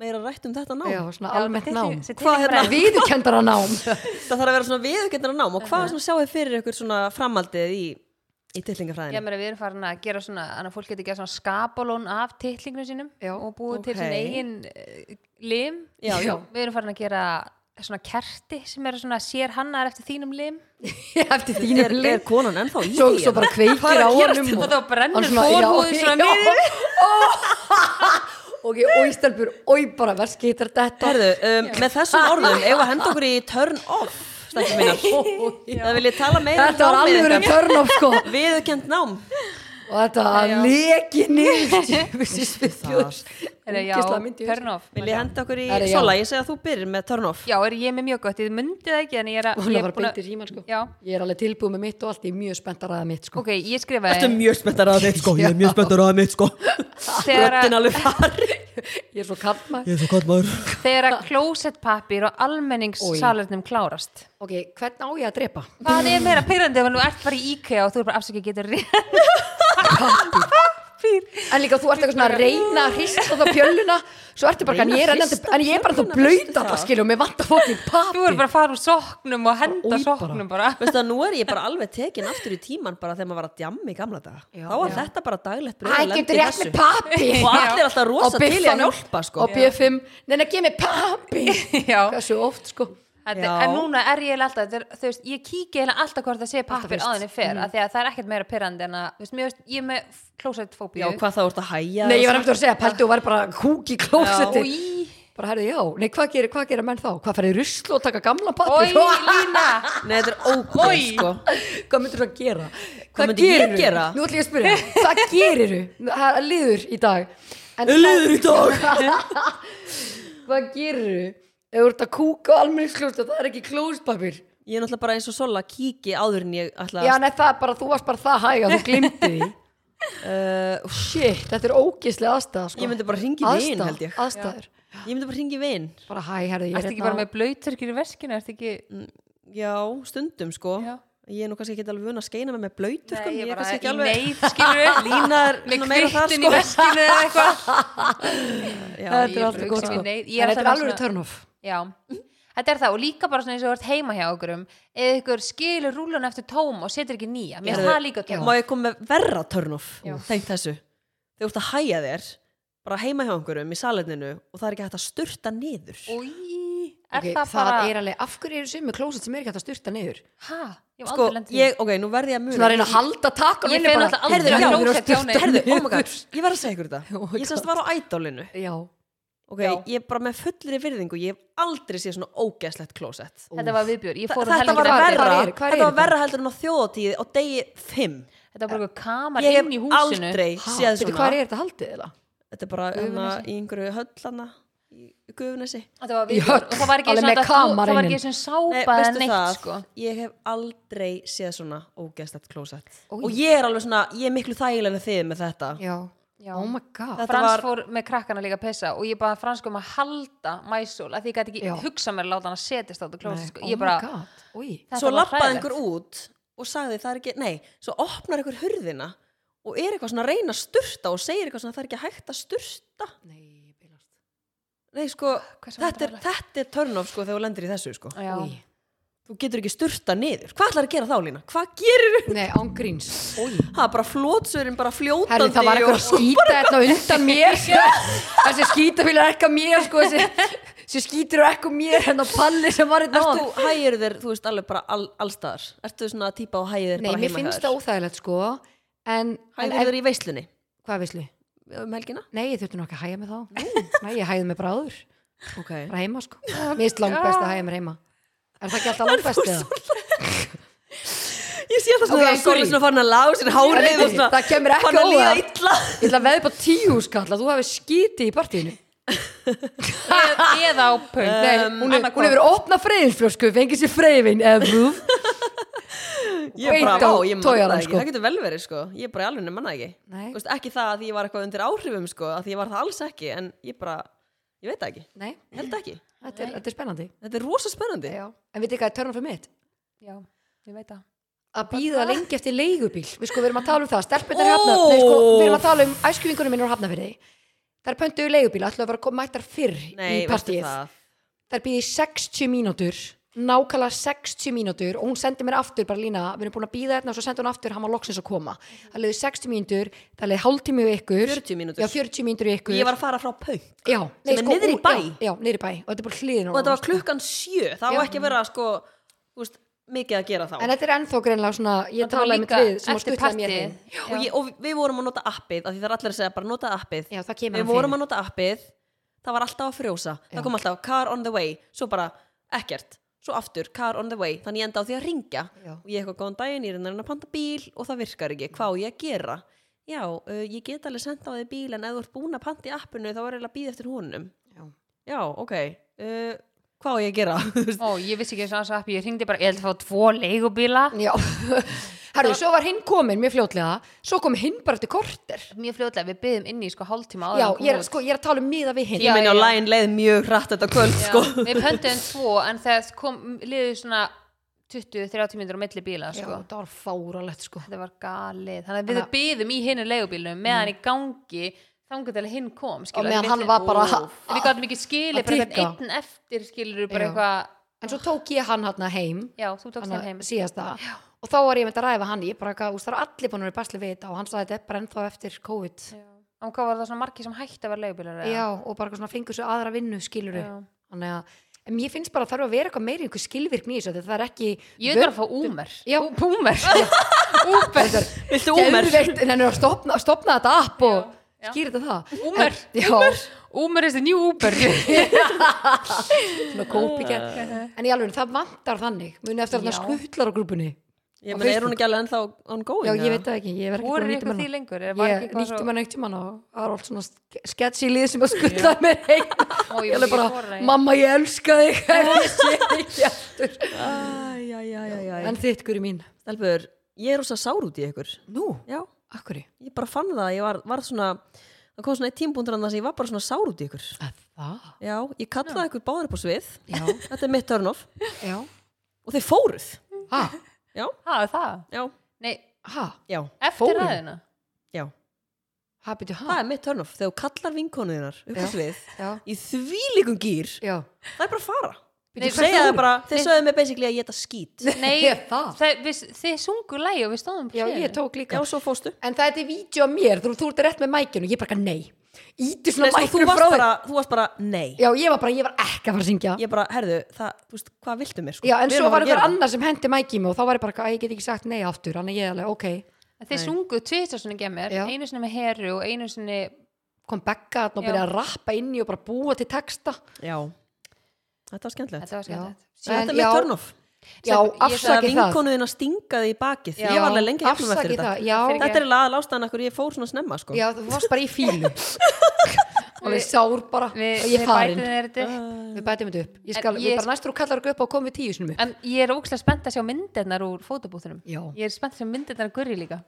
meira rætt um þetta nám. Já, svona almennt nám. Hvað hérna- viðurkendara nám? [laughs] Það þarf að vera svona viðurkendara nám. Og hvað svona sjáu þið fyrir ykkur svona framaldið í, í Já, tillingafræðinni? mér við erum farin að gera svona þannig að fólk getur gera svona skapalón af titlingnum sínum Já, og búið til ok. svona eigin uh, lim. Já, já. við erum farin að gera svona kerti sem eru svona sér hannar eftir þínum lim. [laughs] Eftir þínu Er, er konan ennþá í svo, svo bara kveikir er á honum og þá brennur hann svona- já, fórhúðin svona já. niður [laughs] og ég, oi stelpur, oi bara verski þetta þetta Herðu, um, með þessum orðum við að henda okkur í turn off stækki mínar. [laughs] Það vil ég tala meira um þetta var alveg ykkar. törn of sko. Viðurkend nám og þetta leki [laughs] off? Vil ég henda okkur í. Sola, ég segi að þú byrjir með turn off. Já, er ég með mjög gott, ég myndi það ekki en ég er að hún ég er í síman sko. Já, ég er alveg tilbúið með mitt og allt, ég er mjög spennt að ræða mitt sko. Ok, ég skrifaði Ertu mjög spenntar að þitt sko, ég er mjög spenntar að þitt sko. [laughs] Þegar Röddin að, alveg fari [laughs] ég er svo kallmæð Ég er svo kall maður þegar að klósettpapír og almenningssalernum klárast. Ok, hvern á ég að drepa? hvað er meira pyrrandi ef þú ert bara í IKEA og þú er bara afsakið getur rétt en líka þú ert eitthvað svona að reyna að hrista það pjöluna svo ertu bara, en ég er, að en ég er bara þú blöyt alltaf það? skilju og mér vantar fókin þú papi er bara að fara úr soknum og henda soknum bara. Veistu að nú er ég bara alveg tekin aftur í tíman bara þegar maður var að djamma í gamla daga. Já. Þá var Já. þetta bara daglegt bröð að í rétt þessu. Og allir alltaf rosa til í að hjálpa sko. Og B5, neina, gef mér papi [laughs] já. Hversu oft sko Þetta, en núna er ég alltaf, er, þú veist, ég kíki eiginlega alltaf hvort það sé pappir fyrst. áðinni fyrr, af því að það er ekkert meira pyrrandi en að, þú veist, veist, ég er með klósettfóbíu. Já, hvað þá ert að hæja nei, ég var nefnt að segja, pæltu og væri bara kúk í klósetti Í, bara herði, já, nei, hvað gerir, hvað gerir menn þá? hvað ferði ruslu og taka gamla oi, papi Lína, [laughs] Nei, þetta er ógóð sko hvað myndir þú að gera? Hvað myndi ég gerirðu? gera? nú ætlum ég spyrja, hvað gerir þú? [laughs] ef þú ert að kúka á almenningsklóst það er ekki klóspapir Ég er náttúrulega bara eins og Sola kíki áður en ég ætla já, að nei, það er bara, þú varst bara það hæg að þú glimti því. [laughs] Uh, shit, þetta er ógislega aðstæða sko. Ég myndi bara hringi vin Aðstæða- held ég. aðstæður, Ég myndi bara hringi vin. Bara hæ, herði, ég er ekki bara með blöyturkir í veskinu, ertu ekki, Já, stundum sko. Já. Ég er nú kannski ekki alveg vun að skeina með með blöytu sko, Nei, ég er kannski ekki alveg neyð, skilur við [laughs] lína er með svona meira þar kvittin í sko. veskinu eða eitthvað. [laughs] Já, Þetta ég er alltaf sko. er þetta er alveg off. Já, þetta er það og líka bara svona eins og ert heima hjá okkur eða ykkur skilur rúlun eftir tóm og setur ekki nýja, mér það líka tóm. Má ég koma með verra Já. tengt þessu. Þegar þú ert að hæja þér bara heima hjá einhverjum í salerninu og það er ekki hægt að sturta niður. Új, er Ok, það það bara er alveg, af hverju eru summi klósett sem er ekki hægt að styrta niður? Hæ, ég hef sko, aldrei ég, ok, nú verði ég að muna. Svona að reyna að halda takan Ég fer náttúrulega aldrei já, klósett hjá neinum. herðu, oh my god, ég verð að segja ykkur [laughs] þetta. Oh ég semst var á ædólinu Já, ok, Já. ég er bara með fullri virðingu ég hef aldrei séð svona ógeðslegt klósett. Þetta var viðbjör, ég Þa- fór um þetta var er- verra hvað er- hvað er þetta? var verra heldur en á þjóðatíð á degi 5 Þetta var bara eitthvað kamar ég inn í hef húsinu. aldrei ha, séð veitu svona hvað er þetta haldið eða? þetta er bara hana, í einhverju höllana var Í höll, og það var ekki svona það var ekki svona sápa Nei, eða neitt það, sko. Ég hef aldrei séð svona ógeðslegt klósett. Oj. og ég er alveg svona, ég er miklu þægilega þið með þetta. Já, Já. oh my god. Þetta Frans var- fór með krakkana líka að pissa og ég bara Frans kom að halda mæsól að því ég gæti ekki Já. hugsa mér að láta hann að setjast á þetta klósett sko. oh ég bara, svo lappaði einhver út og sagði það er ekki, nei, svo opnar einhver hurðina og er eitthvað svona að reyna að sturta og segir eitthvað svona það er ekki hægt að sturta. Nei, nei sko, Hversu þetta er, þetta er turn off sko þegar þú lendir í þessu sko. Oj. þú getur ekki sturta niður, hvað ætlar að gera þá Lína? hvað gerir Nei, án gríns það er bara flótsurinn bara fljótandi Herri, það var eitthvað að og, skýta hérna undan mér Þessi skýtafél er ekki að mér sko, þessi, þessi skýtur er ekki að mér á palli sem var hérna Ert þú hægir þér, þú veist, alveg bara all, allstaðar? Ertu svona típa og hægir þér Nei, bara mér heima finnst hjá þér? það óþægilegt sko En, en Hægir ef, þér í veislunni hvað veislu? Um helgina? Nei, ég þurfti nú ekki að hægja mig þá. Nei, ég hægði mig bráður Ok. Bara heima sko. [laughs] Finnst langt best að hægja mér heima. Er það ekki alltaf [laughs] langt best eða? [laughs] Ég sé Ok, svona okay, að guri. Sori svona farin að lága sér hárið og svona Það kemur ekki illa. Ég ætla að upp á tíu skall að þú hefði skítið í partíinu. Eð- eða á pöng Nei, hún, er, hún hefur opnað freyðinsflösku fengið sér freyðvin eða brúf Ég er bara, á ég manna það ekki. sko. Það getur vel verið, sko. Ég er bara alveg manna það ekki. Veist, ekki það að ég var eitthvað undir áhrifum, sko, að ég var það alls ekki, en ég bara, ég veit það ekki. Nei, held ekki. þetta er, þetta er spennandi Þetta er rosa spennandi. Já. En veit ekki að törna fyrir mitt Já, ég veit það að býða lengi eftir leigubíl við sko við erum að tala um það, stelpunar hafna nei, sko, við erum að tala um æskjuvingunum minnur hafna fyrir það er pöntuðu leigubíl, ætlaðu að vera mættar fyrr Nei, í partíið það. það er býðið 60 mínútur nákvæmlega 60 mínútur og hún sendi mér aftur bara lína, við erum búin að býða þetta og svo sendi hún aftur, hann var loksins að koma það leiði 60 mínútur, það leiði hálftími við ykkur 40 mínútur. já 40 mínútur við ykkur Ég var að fara frá pöng. já, sem er niðri í ú- bæ. já, já, niður í bæ og þetta er bara hliðin á Og þetta var sko. klukkan sjö. Það Já. var ekki að vera, sko, veist, mikið að gera þá. en þetta er ennþá greinlega svona ég talaði með líka við sem að partíið. heim og, ég, og við vorum að nota appið, af því það er allir að segja bara nota appið. já, það kemur Við hann vorum fyrir að nota appið, það var alltaf að frjósa. Já. Það kom alltaf car on the way, svo bara ekkert. Svo aftur, car on the way, þannig ég enda á því að ringja. Já. Og ég eitthvað góðan daginn, ég er að panta bíl og það virkar ekki. Hvað ég að gera? Já, uh, ég get alveg senda á því bíl en ef þú ert búin að panta í appinu þá er eiginlega að býða eftir honum. Já. Já, ok. Uh, hvað á ég að gera? [laughs] Ó, ég vissi ekki þess að appi, ég ringdi bara, ég held að fá tvo leigubíla Já, [laughs] herru, svo var hinn komin mjög fljótlega, svo kom hinn bara eftir korter. Mjög fljótlega, við byggðum inn í sko hálftíma áður Já, en kom ég er, út. sko, ég er að tala um miða við hinn. Ég meina á lægin leið mjög hratt þetta kvöld, Já, sko. Við pöntuðum [laughs] tvo en þegar kom, liðu svona 20-30 minnur á milli bíla Já, sko. það var fáralegt, sko. Þetta var galið Þannig að við byggðum í hinnu leigubílnum meðan í gangi þangur til að hinn kom Og skilurðu, meðan hann var bara. Við gáttum ekki skilið að bara einn eftir skilur bara Já. eitthvað En svo tók ég hann hann heim, Já, þú tókst hann heim síðasta, og þá var ég með að ræfa hann, ég bara, eitthvað, það er allir búin að vera basli við þetta og hann sagði þetta er bara ennþá eftir COVID. Og hvað var það svona margir sem hætti að vera leigubílar eða? Já, og bara svona fengur svo aðra vinnu, skiluru. Já. Þannig að, en mér finnst bara að þarf að vera eitthvað meiri einhver skilvirkni í þessu, þetta það er ekki... Ég vil bara fá úmer Já. Úmer Úber [laughs] Viltu úmer? En hann er að stopna þetta app og já. skýra þetta það. Úmer. En- Já, Úmer is the new Uber. [laughs] Svona kópíkjær en í alveg það vantar þannig. Muni eftir Já. þarna skutlar á grúpunni. Ég Á meina, er hún ekki alveg ennþá on going? já ég veit það ekki, ég verð ekki búin að nýta ykkur því mér lengur? Er- það var ég ekki eitthvað nýtti svo- mér neitt tímann og það var allt svona sketchy lið sem að skutla mér heim. Ó, ég ég vil bara, mamma ég elska þig. En [laughs] ég sé ekki aftur. Æ, já, já, já, já. en þitt guri mín. Stelpur, ég er rosa sár út í ykkur. nú, Já, akkur ég bara fann það, ég var, var svona, það kom svona eitt tímbúndur annars ég var bara svona sár út í ykkur. að það, Já, ég kallaði ykkur báður upp á svið, já, [laughs] þetta er mitt turn off, já. Og þeir fóruð. ha, Já, Ha, það? já, Nei, ha, já, eftir Fórum? ræðina já. Ha, byrju, Það ha er mitt turn-off, þegar þú kallar vinkonuðinar upp á Já. svið já, í þvílíkum gýr, já. það er bara að fara Nei, bara, þeir sögðu mig basically að ég þetta skít Nei, [laughs] þið sungu lægi og við stóðum já, ég tók líka. Já, svo fóstu en það er þetta vídeo af mér, þú, þú ert rétt með mækinu ég bara, nei, íti svona sko, varst frá þér. bara, þú varst bara, nei. Já, ég var bara, ég var ekki að fara að syngja. Ég bara, herðu, það, þú veist, hvað viltu mér sko? já, en Við svo að var að einhver annar sem hendi mækinu mig og þá var ég bara, að ég get ekki sagt nei aftur þannig ég er alveg, ok, En Þið sungu tvisar svona gemur, Já. einu sinni með heru og einu sinni kom Becca þarna og Já. byrja að rappa inn í og bara búa til texta. Já, þetta var skemmtilegt. Þetta var skemmtilegt. Þetta er mitt já, ég Það afsakið það. vinkonuðina stingaði í bakið. Já. Ég var alveg lengi jafnum eftir þetta. það, já, Fyrir Þetta er laða lástaðan akkur ég fór svona snemma sko. já, þú varst bara í fílu og [laughs] við sár bara. og Við, ég við bætum þér þetta við bætum þetta upp. Ég skal, En við ég- bara næstur og kallar okkur upp og komum við tíu sinum upp. En ég er ógslag spennt að sjá myndirnar úr fótobúþunum já, Ég er spennt að sjá myndirnar að gurri líka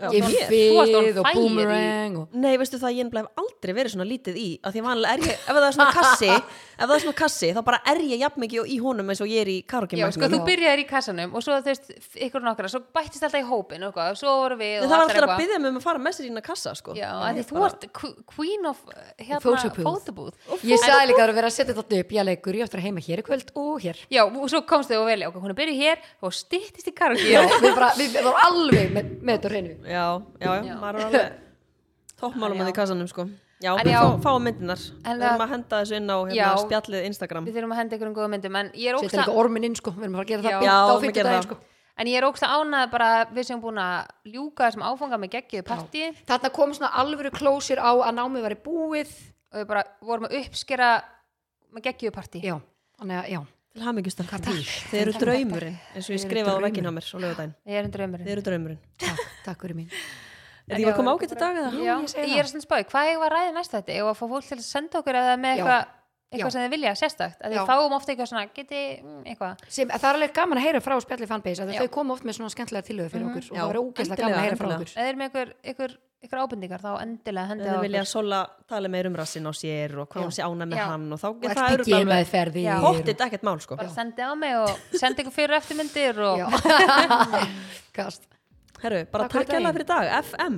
ég. Þú fyrð og boomerang og Nei, veistu það, ég hef aldrei verið svona lítið í að því vanlega er ég, ef það er svona kassi ef það er svona kassi, þá bara er ég jafn mikið í honum eins og ég er í karaoke Já, sko, þú byrjaðir í kassanum og svo þú veist, ykkur nokkra, svo bættist alltaf í hópin og eitthvað, svo voru við Það og var allir alltaf að eitthvað. byggja mig um að fara með sér í hérna kassa sko. Já, því þú qu- queen of hérna, Photobooth. fótobúð ég sagði líka að það er verið að setja að í Já, í já, Já, maður er alveg [laughs] toppmálum að því kassanum sko. Já, En við já. fá, fáum myndinar Við erum það- að henda þessu inn á hérna, Já. spjallið Instagram. Við þurfum að henda ykkur um góða myndum, en ég er setja ógsta líka ormin inn sko, við erum að fara að gera það Já. beint Já, það. sko. En ég er ógsta ánað bara að við sem búin að ljúka þessum áfanga með geggjuðu partíi þarna kom svona alvöru klósir á að námið væri búið og við bara vorum að uppskera með geggjuðu partí. Já, þannig að já. Til hamingjustar Takk. Þeir eru draumurinn eins og ég skrifaði á vegginn á mér er Þeir eru draumurinn takk, fyrir mín. Er því að koma ágætt í dag eða? Já, ég ég það. er svona spáði, hvað ég var að ræða næst þetta? Og að fá fólk til að senda okkur eða með eitthvað eitthvað sem þið vilja, sérstakt? Að þið fáum ofta eitthvað svona, geti, mm, eitthvað? Sem, það er alveg gaman að heyra frá spjalli fanbase að þau koma oft með svona skemmtilega tilöðu fyrir okkur og Já, það verður ógeðslega gaman að heyra frá okkur. Eða er með ykkur, ykkur, ábendingar þá endilega hendið þið á vilja okkur. Sola tala meir um rassin á sér og hvað hún sé ána með Já. hann og þá og það örugglega alveg. Pottið ekkert mál sko. Bara sendið á mig og sendið ykkur fyrir eftirmyndir og. [laughs] Herru, bara Takk hérlega daginn. fyrir dag FM